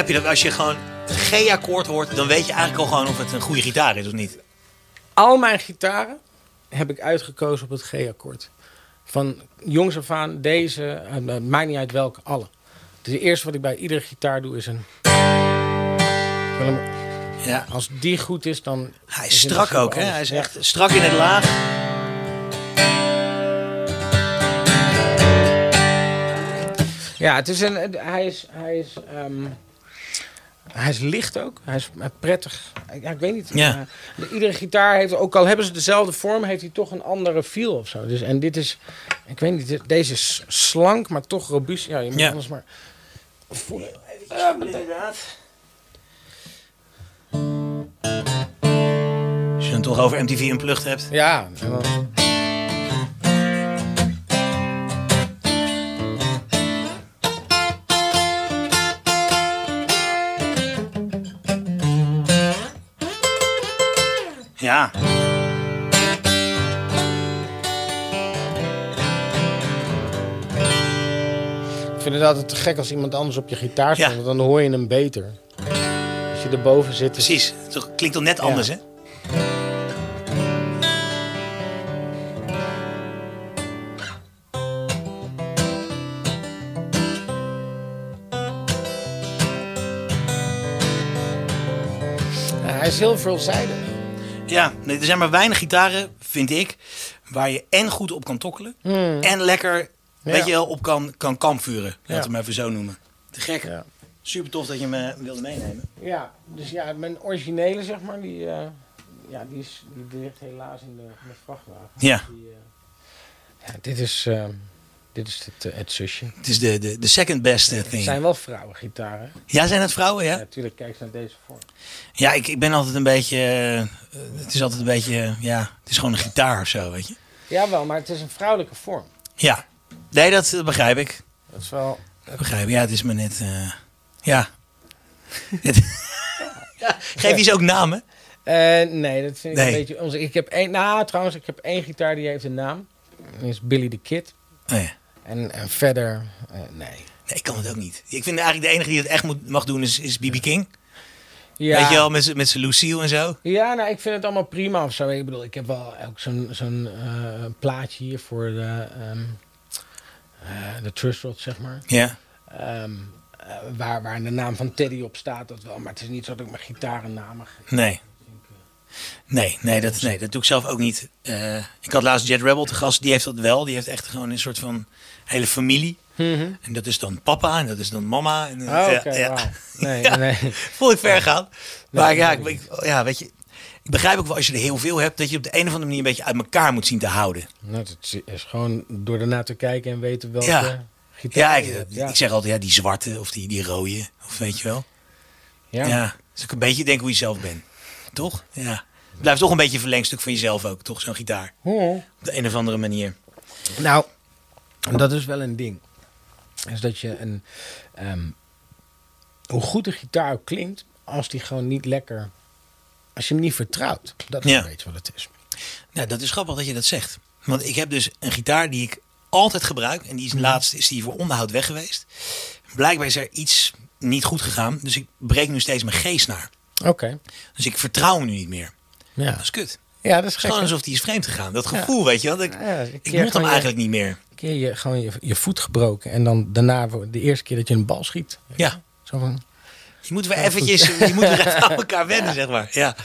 Heb je dat als je gewoon G-akkoord hoort, dan weet je eigenlijk al gewoon of het een goede gitaar is of niet. Al mijn gitaren heb ik uitgekozen op het G-akkoord. Van jongs af aan, deze, eh, het maakt niet uit welke, alle. Dus het eerste wat ik bij iedere gitaar doe is een. Ja. Als die goed is, dan. Hij is strak ook, hè? Hij is Ja. echt strak in het laag. Ja, het is een, hij is, hij is, ehm, hij is licht ook. Hij is prettig. Ja, ik weet niet. Ja. iedere gitaar heeft, ook al hebben ze dezelfde vorm, heeft hij toch een andere feel of zo. Dus, en dit is, ik weet niet, deze is slank, maar toch robuust. Ja, je moet Ja. anders maar voelen. inderdaad. Als je het toch over MTV Unplugged hebt. Ja, en dan- Ja. ik vind het altijd te gek als iemand anders op je gitaar speelt, Ja. dan hoor je hem beter. Als je erboven zit. Precies. Het klinkt toch net anders, hè? Hij is heel veelzijdig. Ja, nee, er zijn maar weinig gitaren, vind ik, waar je en goed op kan tokkelen en lekker, weet Hmm. Je wel, op kan, kan kampvuren. Laten we hem even zo noemen. Te gek. Ja. Super tof dat je me wilde meenemen. Ja, dus ja, mijn originele zeg maar, die, eh, ja, die, is, die ligt helaas in de, in de vrachtwagen. Ja. Die, eh, ja dit is, eh, dit is het, eh, het zusje. Het is de, de, de second best eh, Het thing. zijn wel vrouwengitaren. Ja, zijn het vrouwen, ja? Ja, natuurlijk, kijk eens naar deze vorm. Ja, ik, ik ben altijd een beetje, eh, het is altijd een beetje, ja, het is gewoon een gitaar of zo, weet je. Jawel, maar het is een vrouwelijke vorm. Ja, nee, dat, dat begrijp ik. Dat is wel... Dat begrijp ik. Ja, het is me net, ja. Het- ja. Geef je ze ook namen? Nee, dat vind ik Nee. een beetje onze. Ik heb één, nou trouwens, ik heb één gitaar die heeft een naam. Dat is Billy the Kid. Oh, ja. En, en verder, eh, nee. Nee, ik kan het ook niet. Ik vind eigenlijk de enige die het echt moet, mag doen is, is BB King. Ja, Weet je wel, met, met zijn Lucille en zo. Ja, nou, ik vind het allemaal prima of zo. Ik bedoel, ik heb wel ook zo'n zo'n eh, plaatje hier voor de, ehm eh, de Trust Rod, zeg maar. Ja. Ehm, eh, waar, waar de naam van Teddy op staat, dat wel. Maar het is niet zo dat ik mijn gitarennamen geef. Nee. Nee, nee, dat, nee, dat doe ik zelf ook niet. Eh, ik had laatst Jet Rebel te gast, die heeft dat wel. Die heeft echt gewoon een soort van hele familie. En dat is dan papa en dat is dan mama. En, Oh, ja. Nee, Ja. nee. Vond ik ver gaan. Maar ja, ik, ik- ja, weet je, ik begrijp ook wel als je er heel veel hebt, dat je op de een of andere manier een beetje uit elkaar moet zien te houden. Nou, het is gewoon door ernaar te kijken en weten welke Ja. gitaar Ja, ik, hebt. Ja. ik zeg altijd, ja, die zwarte of die, die rode, of weet je wel. Ja. Ja. Dat is ook een beetje denken hoe je zelf bent. Toch? Ja. Het blijft toch een beetje een verlengstuk van jezelf ook, toch? Zo'n gitaar. Oh. Op de een of andere manier. Nou, dat is wel een ding. Is dat je een. ehm, hoe goed de gitaar ook klinkt, als die gewoon niet lekker. Als je hem niet vertrouwt. Dat is Ja. een beetje wat het is. Nou, dat is grappig dat je dat zegt. Want ik heb dus een gitaar die ik altijd gebruik. En die is laatst is die voor onderhoud weg geweest. Blijkbaar is er iets niet goed gegaan. Dus ik breek nu steeds mijn G-snaar. Oké. Dus ik vertrouw hem nu niet meer. Ja. Dat is kut. ja, dat is gek. gewoon alsof die is vreemd gegaan. Dat gevoel, weet je wel. Ik, Ja, een ik moet hem je- eigenlijk niet meer. Een keer je, gewoon je, je voet gebroken. En dan daarna de eerste keer dat je een bal schiet. Ja. Zo van. Je moet weer eventjes, je moet weer even aan elkaar wennen, zeg maar. Ja,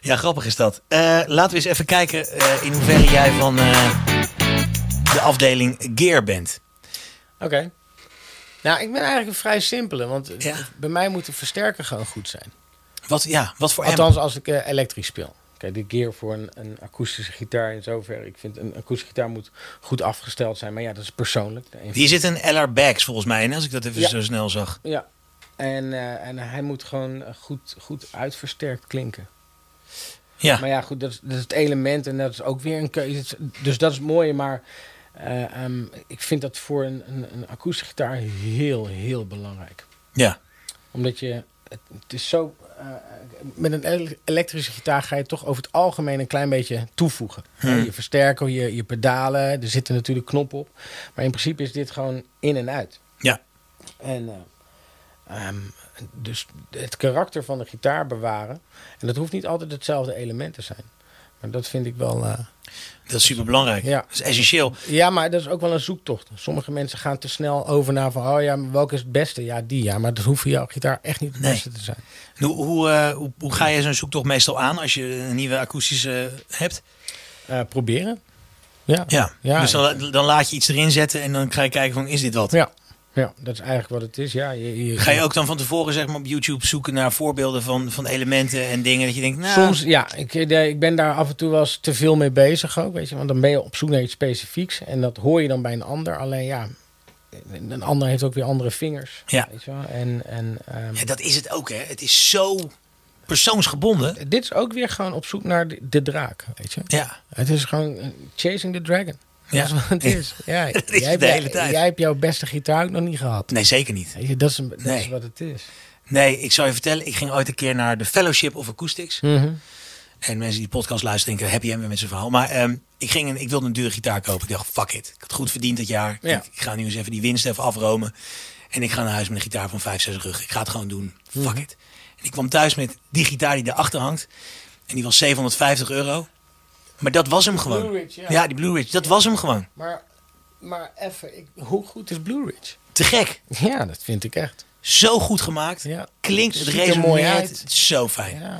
ja grappig is dat. Eh, laten we eens even kijken eh, in hoeverre jij van eh, de afdeling gear bent. Oké. Nou, ik ben eigenlijk een vrij simpele. Want Ja. bij mij moet de versterker gewoon goed zijn. Wat, ja, wat voor amp? Althans, als ik eh, elektrisch speel. Kijk, de gear voor een, een akoestische gitaar in zoverre. Ik vind een akoestische gitaar moet goed afgesteld zijn. Maar ja, dat is persoonlijk. Hier zit een LR Bags volgens mij in, als ik dat even Ja. zo snel zag. Ja. En, eh, en hij moet gewoon eh, goed, goed uitversterkt klinken. Ja, Maar ja, goed, dat is, dat is het element en dat is ook weer een keuze. Dus dat is mooi, maar eh, ehm, ik vind dat voor een, een, een akoestische gitaar heel, heel belangrijk. ja, Omdat je, het, is zo, eh, met een ele- elektrische gitaar ga je toch over het algemeen een klein beetje toevoegen. Hmm. Je versterker, je, je pedalen, er zitten natuurlijk knoppen op. Maar in principe is dit gewoon in en uit. ja. En eh, ehm, dus het karakter van de gitaar bewaren. En dat hoeft niet altijd hetzelfde element te zijn. Maar dat vind ik wel. eh, Dat is super belangrijk. Ja. Dat is essentieel. ja, maar dat is ook wel een zoektocht. Sommige mensen gaan te snel over naar van, oh ja, maar welke is het beste? Ja, die ja. Maar dat hoeft voor jouw gitaar echt niet het Nee. beste te zijn. Hoe, hoe, eh, hoe, hoe ga je zo'n zoektocht meestal aan als je een nieuwe akoestische hebt? Eh, proberen. Ja. Ja, Ja. dus dan, dan laat je iets erin zetten en dan ga je kijken van, is dit wat? Ja. Ja, dat is eigenlijk wat het is. Ja, je, je- Ga je ook dan van tevoren zeg maar, op YouTube zoeken naar voorbeelden van, van elementen en dingen dat je denkt, nou, Soms, ja, ik, eh, ik ben daar af en toe wel eens te veel mee bezig ook, weet je. Want dan ben je op zoek naar iets specifieks. En dat hoor je dan bij een ander. Alleen ja, een ander heeft ook weer andere vingers. Ja. Weet je wel? En, en ehm, ja, dat is het ook hè. Het is zo persoonsgebonden. dit is ook weer gewoon op zoek naar de, de draak, weet je. Ja, Het is gewoon eh, chasing the dragon. Ja. Dat is wat het is. Ja, Dat is jij, de hebt- hele tijd. jij hebt jouw beste gitaar ook nog niet gehad. nee zeker niet. Weet je, dat is, dat Nee. is wat het is. Nee, ik zou je vertellen, ik ging ooit een keer naar de Fellowship of Acoustics. Mhm. En mensen die podcast luisteren denken, heb je hem weer met zijn verhaal. Maar ehm, ik, ging een, ik wilde een dure gitaar kopen. Ik dacht, fuck it. Ik had goed verdiend dit jaar. Ja. Ik, ik ga nu eens even die winst even afromen. En ik ga naar huis met een gitaar van 5, 6 rug. Ik ga het gewoon doen. Fuck Mhm. it. En ik kwam thuis met die gitaar die daarachter hangt. En die was 750 euro. Maar dat was hem gewoon. Blue Ridge, ja. ja. die Blue Ridge. Dat was hem gewoon. Maar, maar even, hoe goed is Blue Ridge? Te gek. Ja, dat vind ik echt. Zo goed gemaakt. Ja. Klinkt, het er mooi uit. Zo fijn. Ja.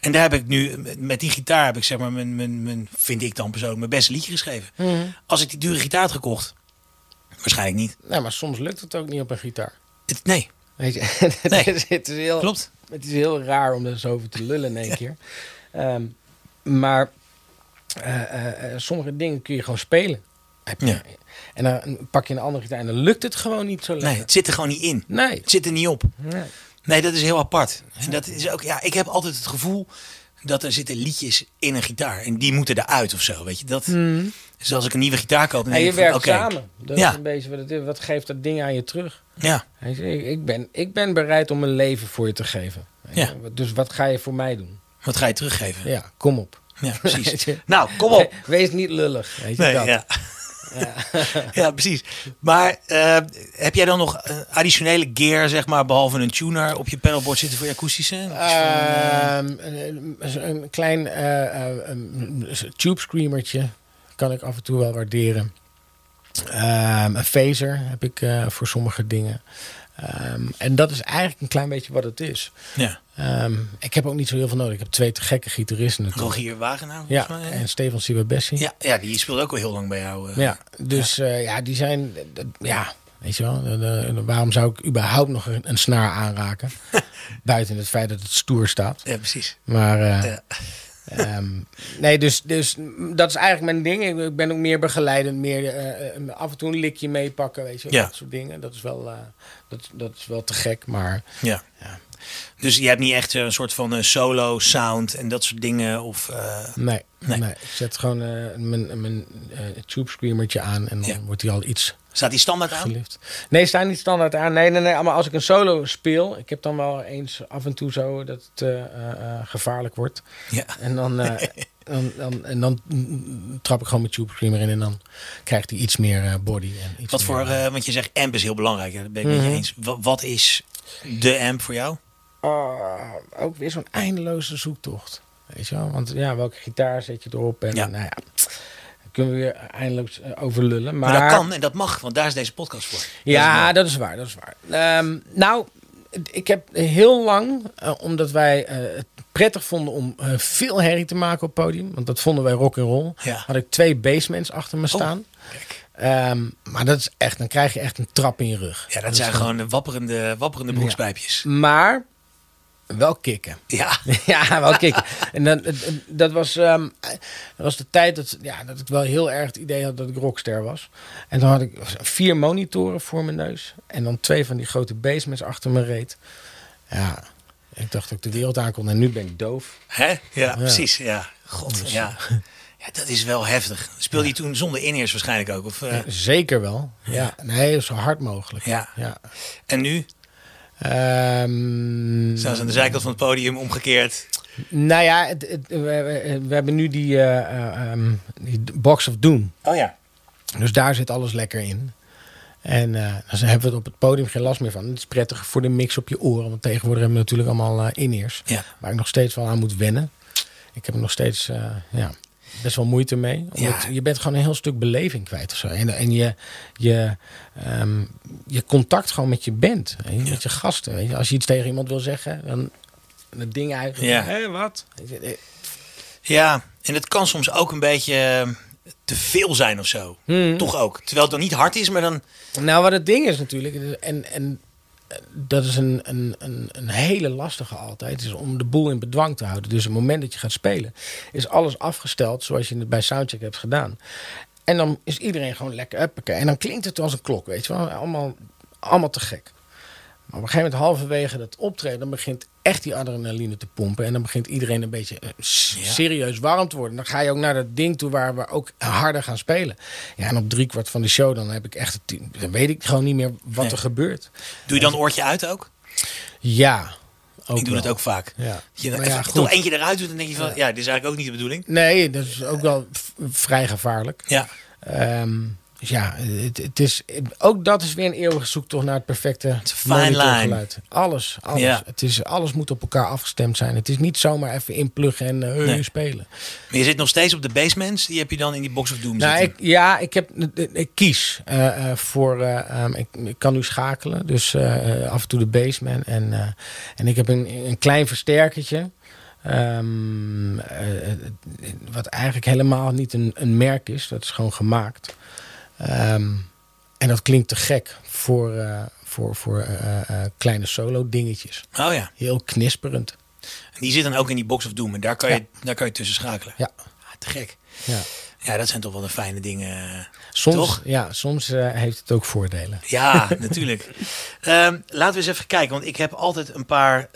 En daar heb ik nu, met die gitaar heb ik zeg maar, mijn, mijn, mijn, vind ik dan persoonlijk, mijn beste liedje geschreven. Mhm. Als ik die dure gitaar had gekocht, waarschijnlijk niet. Nou, maar soms lukt het ook niet op een gitaar. Het, nee, Weet je, Nee. het, is, het is heel, klopt. Het is heel raar om er zo over te lullen in één keer. Ehm, maar sommige dingen kun je gewoon spelen. Heb je. Ja. En dan pak je een andere gitaar en dan lukt het gewoon niet zo Nee, lekker. het zit er gewoon niet in. Nee. Het zit er niet op. nee. Nee, dat is heel apart. En dat is ook, ja, ik heb altijd het gevoel dat er zitten liedjes in een gitaar. En die moeten eruit of zo, weet je. Dat, Dus als ik een nieuwe gitaar koop, En je werkt samen. Dat Ja. is een beetje wat het is. Wat geeft dat ding aan je terug? Ja, ik- ben, ik ben bereid om mijn leven voor je te geven. Ja. Dus wat ga je voor mij doen? wat ga je teruggeven? Ja, kom op. Ja, precies. Nou, kom op. Wees niet lullig. Weet je Nee, dat? ja. Ja. precies. Maar eh, heb jij dan nog eh, additionele gear, zeg maar, behalve een tuner op je pedalboard zitten voor je akoestische? Een, een klein eh, een tube screamertje kan ik af en toe wel waarderen. Ehm, een phaser heb ik eh, voor sommige dingen. Ehm, en dat is eigenlijk een klein beetje wat het is. ja. Ehm, ik heb ook niet zo heel veel nodig. Ik heb twee te gekke gitaristen natuurlijk. Rogier Wagenaar, Ja, mij. en Stefan Sibabessi. Ja, ja, die speelt ook al heel lang bij jou. eh. Ja, dus ja, ja die zijn, eh, ja, weet je wel, eh, eh, waarom zou ik überhaupt nog een, een snaar aanraken? Buiten het feit dat het stoer staat. Ja, precies. Maar eh, ehm, nee, dus, dus dat is eigenlijk mijn ding. Ik- ben ook meer begeleidend, meer eh, eh, af en toe een likje meepakken, weet je, Ja. dat soort dingen. Dat is wel, eh, dat, dat is wel te gek, maar Ja. Ja. Dus je hebt niet echt een soort van eh, solo sound en dat soort dingen? Of, eh, nee, Nee. nee. ik zet gewoon eh, mijn, mijn eh, tube screamertje aan en dan Ja. wordt hij al iets staat die standaard aan? gelift. Nee, staan niet standaard aan. Nee, nee, nee. Maar als ik een solo speel, ik heb dan wel eens af en toe zo dat het eh, eh, eh, gevaarlijk wordt. Ja. En dan, dan, dan, en dan mm, trap ik gewoon mijn tube screamer in en dan krijgt hij iets meer body. En iets Wat voor, want je zegt amp is heel belangrijk, hè? dat ben ik met Mhm. je eens. Wat, wat is de amp voor jou? Ah, ook weer zo'n eindeloze zoektocht. Weet je wel? Want ja, welke gitaar zet je erop? En Ja. nou ja, kunnen we weer eindeloos eh, over lullen. Maar, Maar, dat kan en dat mag, want daar is deze podcast voor. Ja, Dat is dat is waar, dat is waar. Ehm, nou, ik heb heel lang, eh, omdat wij eh, het prettig vonden om veel herrie te maken op het podium, want dat vonden wij rock and roll, Ja. had ik twee basements achter me staan. mooi. Kijk. Ehm, maar dat is echt, dan krijg je echt een trap in je rug. Ja, dat zijn gewoon de wapperende, wapperende broekspijpjes. Maar wel kicken. Ja. ja, wel kicken. En dan, dat, was, ehm, dat was de tijd dat, ja, dat ik wel heel erg het idee had dat ik rockster was. En dan had ik vier monitoren voor mijn neus. En dan twee van die grote basements achter mijn reet. Ja, ik dacht dat ik de wereld aankon. En nu ben ik doof. Hè? Ja, precies. Ja. God, ja. Ja, dat is wel heftig. Speelde je toen zonder in-ears waarschijnlijk ook? Of, eh, Zeker wel. Ja, nee, zo hard mogelijk. ja. Ja. En nu Ehm, staan ze aan de zijkant van het podium omgekeerd. nou ja, het, het- we, hebben nu die, eh, eh, ehm, die Box of Doom. Oh ja. Dus daar zit alles lekker in. En eh, dan hebben we het op het podium geen last meer van. Het is prettig voor de mix op je oren. Want tegenwoordig hebben we natuurlijk allemaal in-ears. Ja. Waar ik nog steeds wel aan moet wennen. Ik heb nog steeds ja, best wel moeite mee. Omdat Ja. Je bent gewoon een heel stuk beleving kwijt of zo. En, en je, je, ehm, je contact gewoon met je band. Met je gasten. Weet je. Als je iets tegen iemand wil zeggen, dan het ding uit. Ja. Hé, wat? Eh, Ja, en het kan soms ook een beetje eh, te veel zijn of zo. Hmm. Toch ook. Terwijl het dan niet hard is, maar dan... Nou, wat het ding is natuurlijk, en, en dat is een, een, een, een hele lastige altijd, is om de boel in bedwang te houden. Dus het moment dat je gaat spelen, is alles afgesteld zoals je het bij Soundcheck hebt gedaan. En dan is iedereen gewoon lekker uppeken. En dan klinkt het als een klok, weet je wel. Allemaal, allemaal te gek. Maar op een gegeven moment halverwege dat optreden, dan begint echt die adrenaline te pompen. En dan begint iedereen een beetje eh, serieus warm te worden. Dan ga je ook naar dat ding toe waar we ook harder gaan spelen. Ja, en op driekwart van de show, dan heb ik echt, het- dan weet ik gewoon niet meer wat Nee. er gebeurt. Doe je dan oortje uit ook? Ja, Ook ik doe wel. het ook vaak. Ja. Je Maar ja, toch eentje eruit doet, dan denk je van, ja. dit is eigenlijk ook niet de bedoeling. Nee, dat is ook wel vrij gevaarlijk. Ja, Ehm, dus ja, het, het is, ook dat is weer een eeuwige zoektocht naar het perfecte monitorgeluid. Alles, alles. Ja. Het is, alles moet op elkaar afgestemd zijn. Het is niet zomaar even inpluggen en Nee. spelen. maar je zit nog steeds op de basements. Die heb je dan in die Box of Doom Nou, ik, ja, ik, heb, ik kies eh, eh, voor. eh, ehm, ik, ik kan nu schakelen, dus af en toe de baseman. En, en ik heb een, een klein versterkertje. ehm, eh, eh, wat eigenlijk helemaal niet een, een merk is. Dat is gewoon gemaakt. Ehm, en dat klinkt te gek voor, eh, voor, voor eh, eh, kleine solo dingetjes. Oh ja, Heel knisperend. en die zit dan ook in die Box of Doom. En daar kan je, Ja. daar kan je tussen schakelen. Ja. Ah, te gek. Ja. Ja, dat zijn toch wel de fijne dingen. Soms, Toch? Ja, soms heeft het ook voordelen. Ja, natuurlijk. Ehm, laten we eens even kijken, want ik heb altijd een paar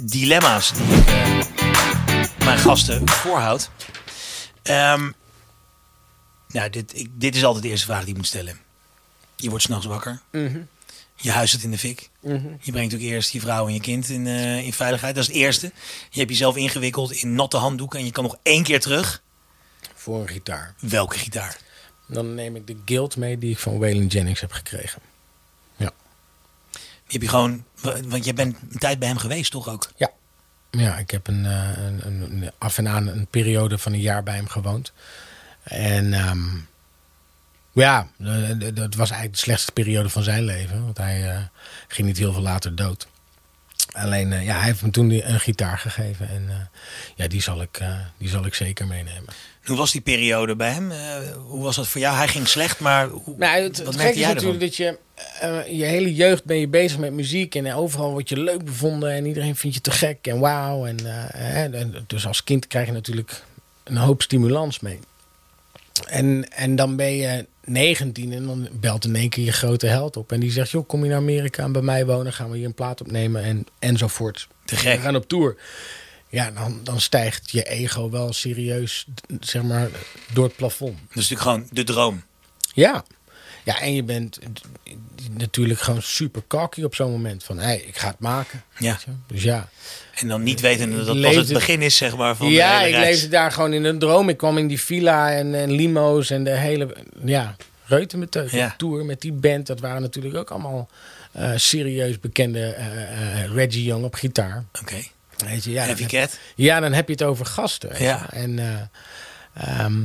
dilemma's die ik mijn gasten voorhoud. Ehm, nou, dit, ik, dit is altijd de eerste vraag die ik moet stellen. Je wordt s'nachts wakker. Je huis zit in de fik. Je brengt ook eerst je vrouw en je kind in, eh, in veiligheid. Dat is het eerste. Je hebt jezelf ingewikkeld in natte handdoeken en je kan nog één keer terug. Voor een gitaar. Welke gitaar? Dan neem ik de guild mee die ik van Waylon Jennings heb gekregen. Ja. Die heb je gewoon, want je bent een tijd bij hem geweest, toch ook? Ja. Ja, ik heb een, eh, een, een, een- af en aan een periode van een jaar bij hem gewoond. En ehm, ja, eh, dat was eigenlijk de slechtste periode van zijn leven. Want hij eh, ging niet heel veel later dood. Alleen, eh, ja, hij heeft me toen die- een gitaar gegeven. En eh, ja, die zal, ik, eh, die zal ik zeker meenemen. Hoe was die periode bij hem? Eh, hoe was dat voor jou? Hij ging slecht, maar hoe, Nou, het, wat het merkte is jij natuurlijk dat je eh, je hele jeugd ben je bezig met muziek en overal word je leuk bevonden en iedereen vindt je te gek en wauw. En, eh, hè, en dus als kind krijg je natuurlijk een hoop stimulans mee. En, en dan ben je 19 en dan belt in één keer je grote held op en die zegt: joh, kom je naar Amerika en bij mij wonen, gaan we hier een plaat opnemen en, enzovoort. Te gek. We gaan op tour. Ja, dan, dan stijgt je ego wel serieus, zeg maar, door het plafond. Is natuurlijk gewoon de droom. Ja. Ja, en je bent natuurlijk gewoon super cocky op zo'n moment. Van, hé, hey, ik ga het maken. Ja. Dus ja. En dan niet weten dat dat pas het begin is, zeg maar, van ja, ik leefde daar gewoon in een droom. Ik kwam in die villa en, en limo's en de hele... Ja, reuten met teut. Ja. Tour met die band. Dat waren natuurlijk ook allemaal eh, serieus bekende eh, eh, Reggie Young op gitaar. Oké. Weet je, ja, dan, Cat. ja, dan heb je het over gasten. Ja. En, eh, ehm,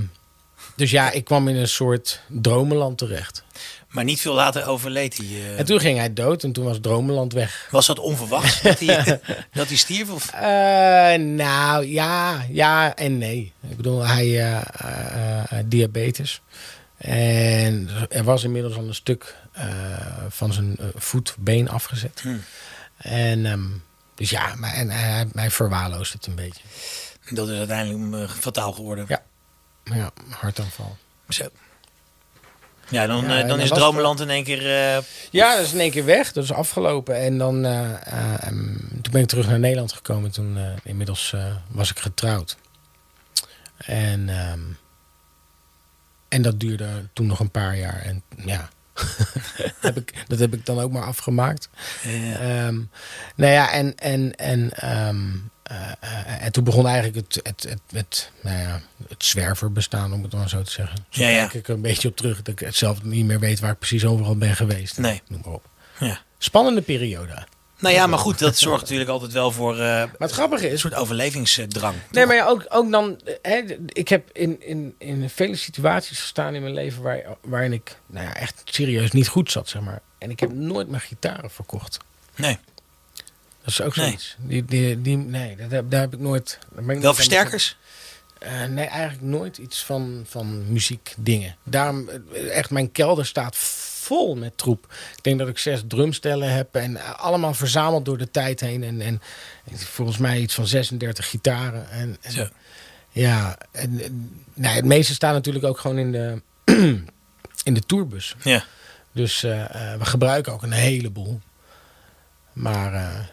dus ja, ik kwam in een soort dromenland terecht. Maar niet veel later overleed hij. eh. En toen ging hij dood en toen was Dromenland weg. Was dat onverwachts dat hij, dat hij stierf? Of? Eh, nou, ja, ja en nee. Ik bedoel, hij eh, diabetes. En er was inmiddels al een stuk van zijn eh, voet, been afgezet. Hmm. En ehm, dus ja, maar, en hij, hij verwaarloosde het een beetje. Dat is uiteindelijk fataal geworden. Ja. Ja, hartaanval. Zo. Ja, dan, Ja, eh, dan is was Dromenland in één keer... eh, Ja, dat is in één keer weg. Dat is afgelopen. En dan, eh, eh, ehm, toen ben ik terug naar Nederland gekomen. Toen inmiddels was ik getrouwd. En, ehm, en dat duurde toen nog een paar jaar. En ja, heb ik, dat heb ik dan ook maar afgemaakt. eh, Ehm, nou ja, en, en, en, eh, eh, en toen begon eigenlijk het, het, het, het, nou ja, het zwerverbestaan, om het maar zo te zeggen. Zo Ja, ja. kijk ik er een beetje op terug. Dat ik het zelf niet meer weet waar ik precies overal ben geweest. Nee. Noem maar op. ja. Spannende periode. Nou ja, maar goed, dat zorgt natuurlijk altijd wel voor eh, Maar het grappige een is. soort overlevingsdrang. Nee, maar ja, ook, ook dan. Hè, ik heb in, in, in vele situaties gestaan in mijn leven waar, waarin ik nou ja, echt serieus niet goed zat, zeg maar. En ik heb nooit mijn gitaren verkocht. Nee. Dat is ook Nee. zoiets. Die, die, die, nee, heb, daar heb ik nooit. daar ben ik Wel versterkers? Eh, nee, eigenlijk nooit iets van, van muziekdingen. Daarom, eh, echt, mijn kelder staat vol met troep. Ik denk dat ik zes drumstellen heb en eh, allemaal verzameld door de tijd heen. En, en volgens mij iets van 36 gitaren. En, en Zo. ja, en, het meeste staat natuurlijk ook gewoon in de, in de tourbus. Ja. Dus we gebruiken ook een heleboel. Maar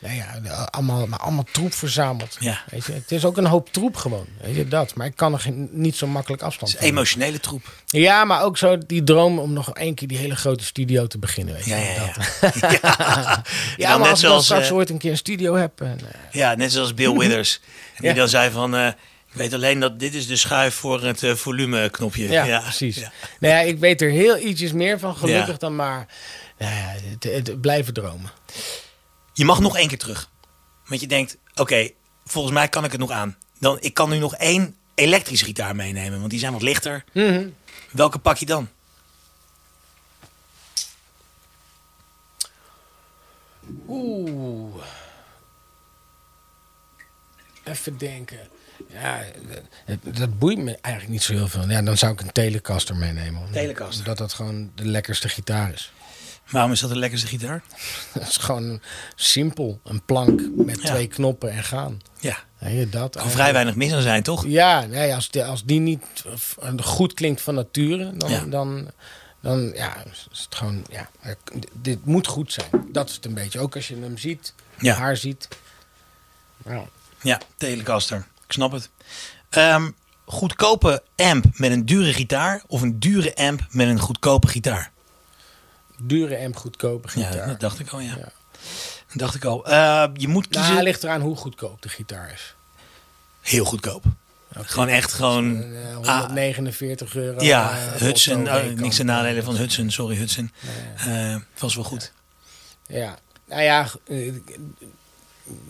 nou ja, allemaal, maar allemaal troep verzameld. Ja. Weet je? Het is ook een hoop troep gewoon. Weet je, dat. Maar ik kan er geen, niet zo makkelijk afstand van. emotionele troep. Ja, maar ook zo die droom om nog één keer die hele grote studio te beginnen. Weet je? Ja, ja, ja. Dat. ja. ja maar net als ik dan zoals, straks eh, ooit een keer een studio heb. En, eh, Ja, net zoals Bill Withers. Die dan zei van... eh, ik weet alleen dat dit is de schuif voor het eh, volumeknopje. ja, precies. Ja. Nou ja, ik weet er heel ietsjes meer van, gelukkig Ja. dan maar nou ja, het, het blijven dromen. Je mag nog één keer terug. Want je denkt, oké, volgens mij kan ik het nog aan. Dan, ik kan nu nog één elektrische gitaar meenemen. Want die zijn wat lichter. Mhm. Welke pak je dan? Oeh. Even denken. Ja, dat, dat boeit me eigenlijk niet zo heel veel. Ja, dan zou ik een Telecaster meenemen. Telecaster. Omdat dat gewoon de lekkerste gitaar is. Waarom is dat de lekkerste gitaar? Dat is gewoon simpel. Een plank met Ja. twee knoppen en gaan. Ja, je, dat kan vrij weinig mis aan zijn, toch? Ja, nee, als, die, als die niet eh, goed klinkt van nature, dan, Ja. dan, dan ja, is het gewoon, ja, dit moet goed zijn. Dat is het een beetje. Ook als je hem ziet, Ja. haar ziet. Ja. Ja, Telecaster. Ik snap het. Ehm, goedkope amp met een dure gitaar of een dure amp met een goedkope gitaar? Dure en goedkope gitaar. Ja, dat dacht ik al, ja. Ja. Dat dacht ik al. Eh, je moet Nou, kiezen. ligt eraan hoe goedkoop de gitaar is. Heel goedkoop. Gewoon echt gewoon... Eh, ah, 149 euro. ja, eh, Hudson. Oh, niks ten nadele van Hudson. Sorry, Hudson. Eh, was wel goed. Ja, nou ja,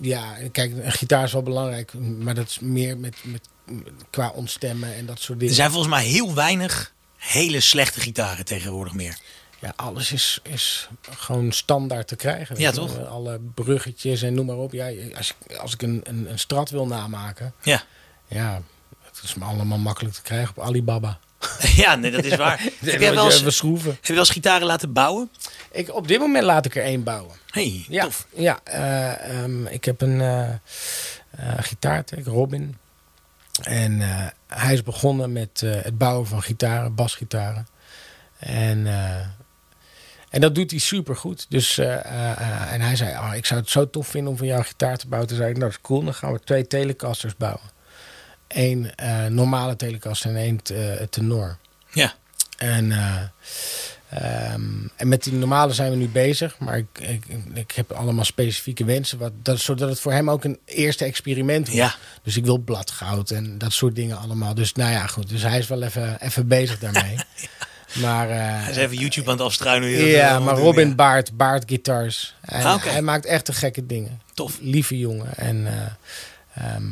ja, kijk, een gitaar is wel belangrijk, maar dat is meer met, met, qua ontstemmen en dat soort Er dingen. zijn volgens mij heel weinig hele slechte gitaren tegenwoordig meer. Ja, alles is, is gewoon standaard te krijgen. Ja, je. toch? Alle bruggetjes en noem maar op. Ja, als ik, als ik een, een, een strat wil namaken, Ja. ja, het is me allemaal makkelijk te krijgen op Alibaba. ja, nee, dat is waar. heb, jij wel eens, even heb schroeven? je wel eens gitaren laten bouwen? Ik, op dit moment laat ik er één bouwen. hey, Ja, tof. ja eh, ehm, ik heb een eh, gitaartech, Robin. En hij is begonnen met het bouwen van gitaren, basgitaren. En, en dat doet hij super goed. Dus, eh, eh, eh, en hij zei, oh, ik zou het zo tof vinden om van jou gitaar te bouwen. Toen zei ik, nou dat is cool, dan gaan we twee Telecasters bouwen. Eén normale Telecaster en één tenor. Ja. En, eh, ehm, en met die normale zijn we nu bezig. Maar ik, ik, ik heb allemaal specifieke wensen. Wat, dat, zodat het voor hem ook een eerste experiment wordt. Ja. Dus ik wil bladgoud en dat soort dingen allemaal. Dus nou ja, goed. Dus hij is wel even, even bezig daarmee. Maar, eh, Hij is even YouTube aan het afstruinen. ja, maar Robin. Baart, Baart Guitars. En Ah. Hij maakt echt de gekke dingen. Tof. Lieve jongen. En eh, ehm,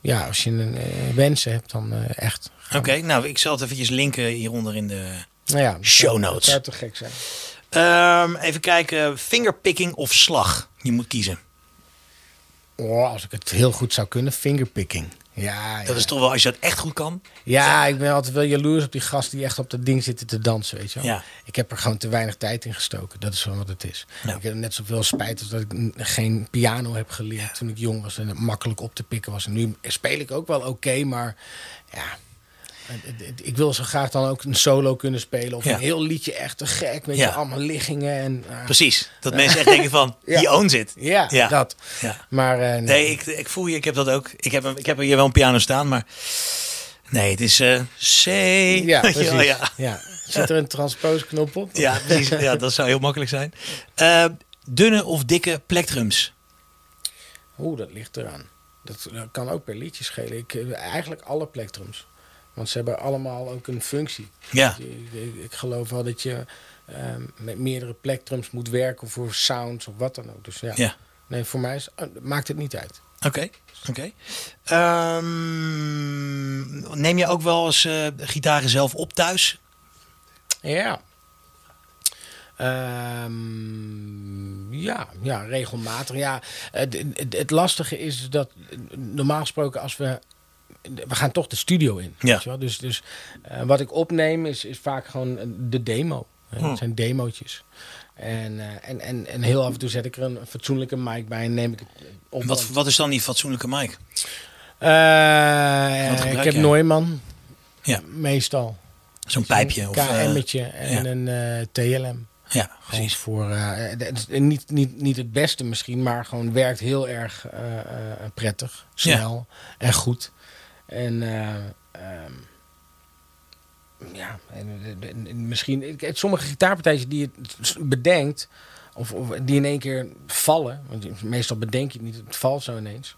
ja, als je een eh, wensen hebt, dan echt. Oké, nou, ik zal het eventjes linken hieronder in de... Nou ja, Show notes. Dat zou te gek zijn. Ehm, even kijken, fingerpicking of slag? Je moet kiezen. Oh, als ik het heel goed zou kunnen, fingerpicking. Ja, ja. Dat is toch wel, als je dat echt goed kan. ja, ik ben altijd wel jaloers op die gasten die echt op dat ding zitten te dansen, weet je wel. Ja. Ik heb er gewoon te weinig tijd in gestoken. Dat is wel wat het is. Ja. Ik heb net zoveel spijt als dat ik geen piano heb geleerd toen ik jong was en het makkelijk op te pikken was. En nu speel ik ook wel oké, maar ja... Ik wil zo graag dan ook een solo kunnen spelen. Of Ja. een heel liedje echt te gek. Weet Ja. je, allemaal liggingen. En, ah, Precies. Dat mensen echt denken van, Ja. die owns it. ja, Ja. dat. Ja. Maar eh, nee. Nee, ik, ik voel je, ik heb dat ook. Ik heb, ik heb hier wel een piano staan, maar... Nee, het is eh C. Ja, precies. ja. Zit er een transpose-knop op? Ja, precies. Ja, dat zou heel makkelijk zijn. Eh, dunne of dikke plektrums? Oeh, dat ligt eraan. Dat, dat kan ook per liedje schelen. Ik, eh, eigenlijk alle plektrums. Want ze hebben allemaal ook een functie. Ja. Ik, geloof wel dat je ehm, met meerdere plektrums moet werken voor sounds of wat dan ook. Dus ja, Ja. nee, voor mij is, eh, maakt het niet uit. Oké, oké. Ehm, neem je ook wel eens eh gitaren zelf op thuis? Ja. Ehm, ja, ja, regelmatig. Ja, het, het, het lastige is dat normaal gesproken als we we gaan toch de studio in. Ja. Weet je wel? Dus, dus eh, wat ik opneem is, is vaak gewoon eh, de demo. Hmm. Het zijn demootjes. En, eh, en, en, en heel af en toe zet ik er een fatsoenlijke mic bij en neem ik het op. Wat, wat is dan die fatsoenlijke mic? Ik heb? Neumann. Ja. Meestal. Zo'n pijpje? Of, Een KM'tje en ja. een TLM. Ja, precies. voor, niet, niet, niet het beste misschien, maar gewoon werkt heel erg prettig, snel en goed. En eh, ehm, ja, en, eh, en- en misschien sommige gitaarpartijtjes die je bedenkt, of, of die in één keer vallen, want meestal bedenk je het niet, het valt zo ineens.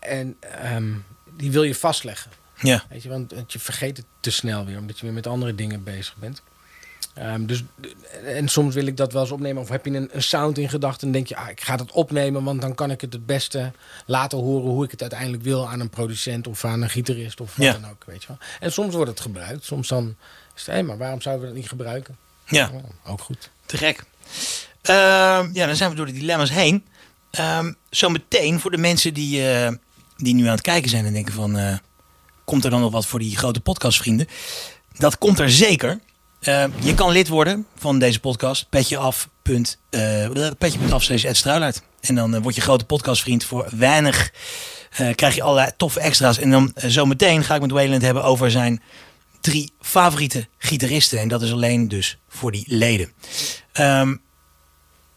En ehm, die wil je vastleggen. Ja, Weet je, want want je vergeet het te snel weer, omdat je weer met andere dingen bezig bent. Ehm, dus, en soms wil ik dat wel eens opnemen. Of heb je een, een sound in gedachten en denk je, ah, ik ga dat opnemen, want dan kan ik het het beste laten horen hoe ik het uiteindelijk wil aan een producent of aan een gitarist of wat Ja. dan ook. Weet je wel. En soms wordt het gebruikt. Soms dan is het, maar waarom zouden we dat niet gebruiken? ja. Ook goed. Te gek. Ehm, ja, dan zijn we door de dilemma's heen. Ehm Zometeen voor de mensen die, eh, die nu aan het kijken zijn en denken van... eh, komt er dan nog wat voor die grote podcastvrienden? Dat komt er zeker. Ehm, je kan lid worden van deze podcast. Petjeaf. punt, eh, Petje.af Struilaert. En dan eh, word je grote podcastvriend voor weinig. eh, krijg je allerlei toffe extra's. En dan zometeen ga ik met Wayland hebben over zijn drie favoriete gitaristen. En dat is alleen dus voor die leden. Ehm,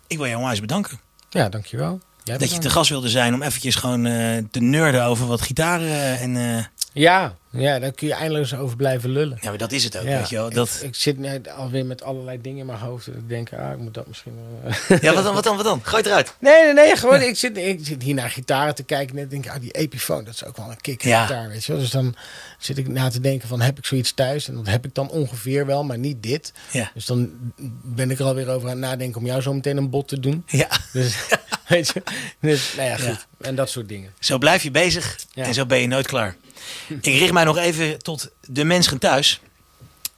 ik wil jou onwijs bedanken. Ja, dankjewel. Jij Dat je te gast wilde zijn om eventjes gewoon te nerden over wat gitaren. en Ja, ja, daar kun je eindeloos over blijven lullen. ja, maar dat is het ook, Ja, weet je wel. ik- Dat, ik, zit net alweer met allerlei dingen in mijn hoofd. En ik denk, ah, ik moet dat misschien wel... ja, wat dan, wat dan, wat dan? Gooi het eruit. Nee, nee, nee. Gewoon, ik, zit, ik zit hier naar gitaren te kijken. En denk ik, ah, die Epiphone, dat is ook wel een kick Ja. gitaar, weet je wel. Dus dan zit ik na te denken van, heb ik zoiets thuis? En dat heb ik dan ongeveer wel, maar niet dit. Ja. Dus dan ben ik er alweer over aan het nadenken om jou zo meteen een bot te doen. Ja, Dus, weet je. Dus, nou ja, goed. En dat soort dingen. zo blijf je bezig en zo ben je nooit klaar. Ik richt mij nog even tot de mensen thuis.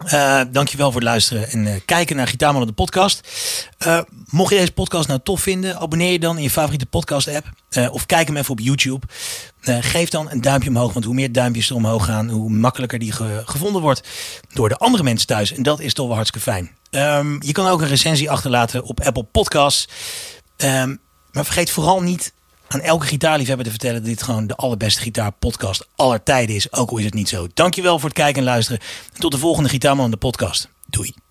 Eh dankjewel voor het luisteren en eh, kijken naar Gitaarmannen de podcast. Eh, mocht je deze podcast nou tof vinden, abonneer je dan in je favoriete podcast app. Of kijk hem even op YouTube. Geef dan een duimpje omhoog, want hoe meer duimpjes er omhoog gaan, hoe makkelijker die ge- gevonden wordt door de andere mensen thuis. En dat is toch wel hartstikke fijn. Ehm, je kan ook een recensie achterlaten op Apple Podcasts. Ehm, maar vergeet vooral niet aan elke gitaarliefhebber te vertellen dat dit gewoon de allerbeste gitaarpodcast aller tijden is. Ook al is het niet zo. Dankjewel voor het kijken en luisteren. En tot de volgende Gitaarman de podcast. Doei.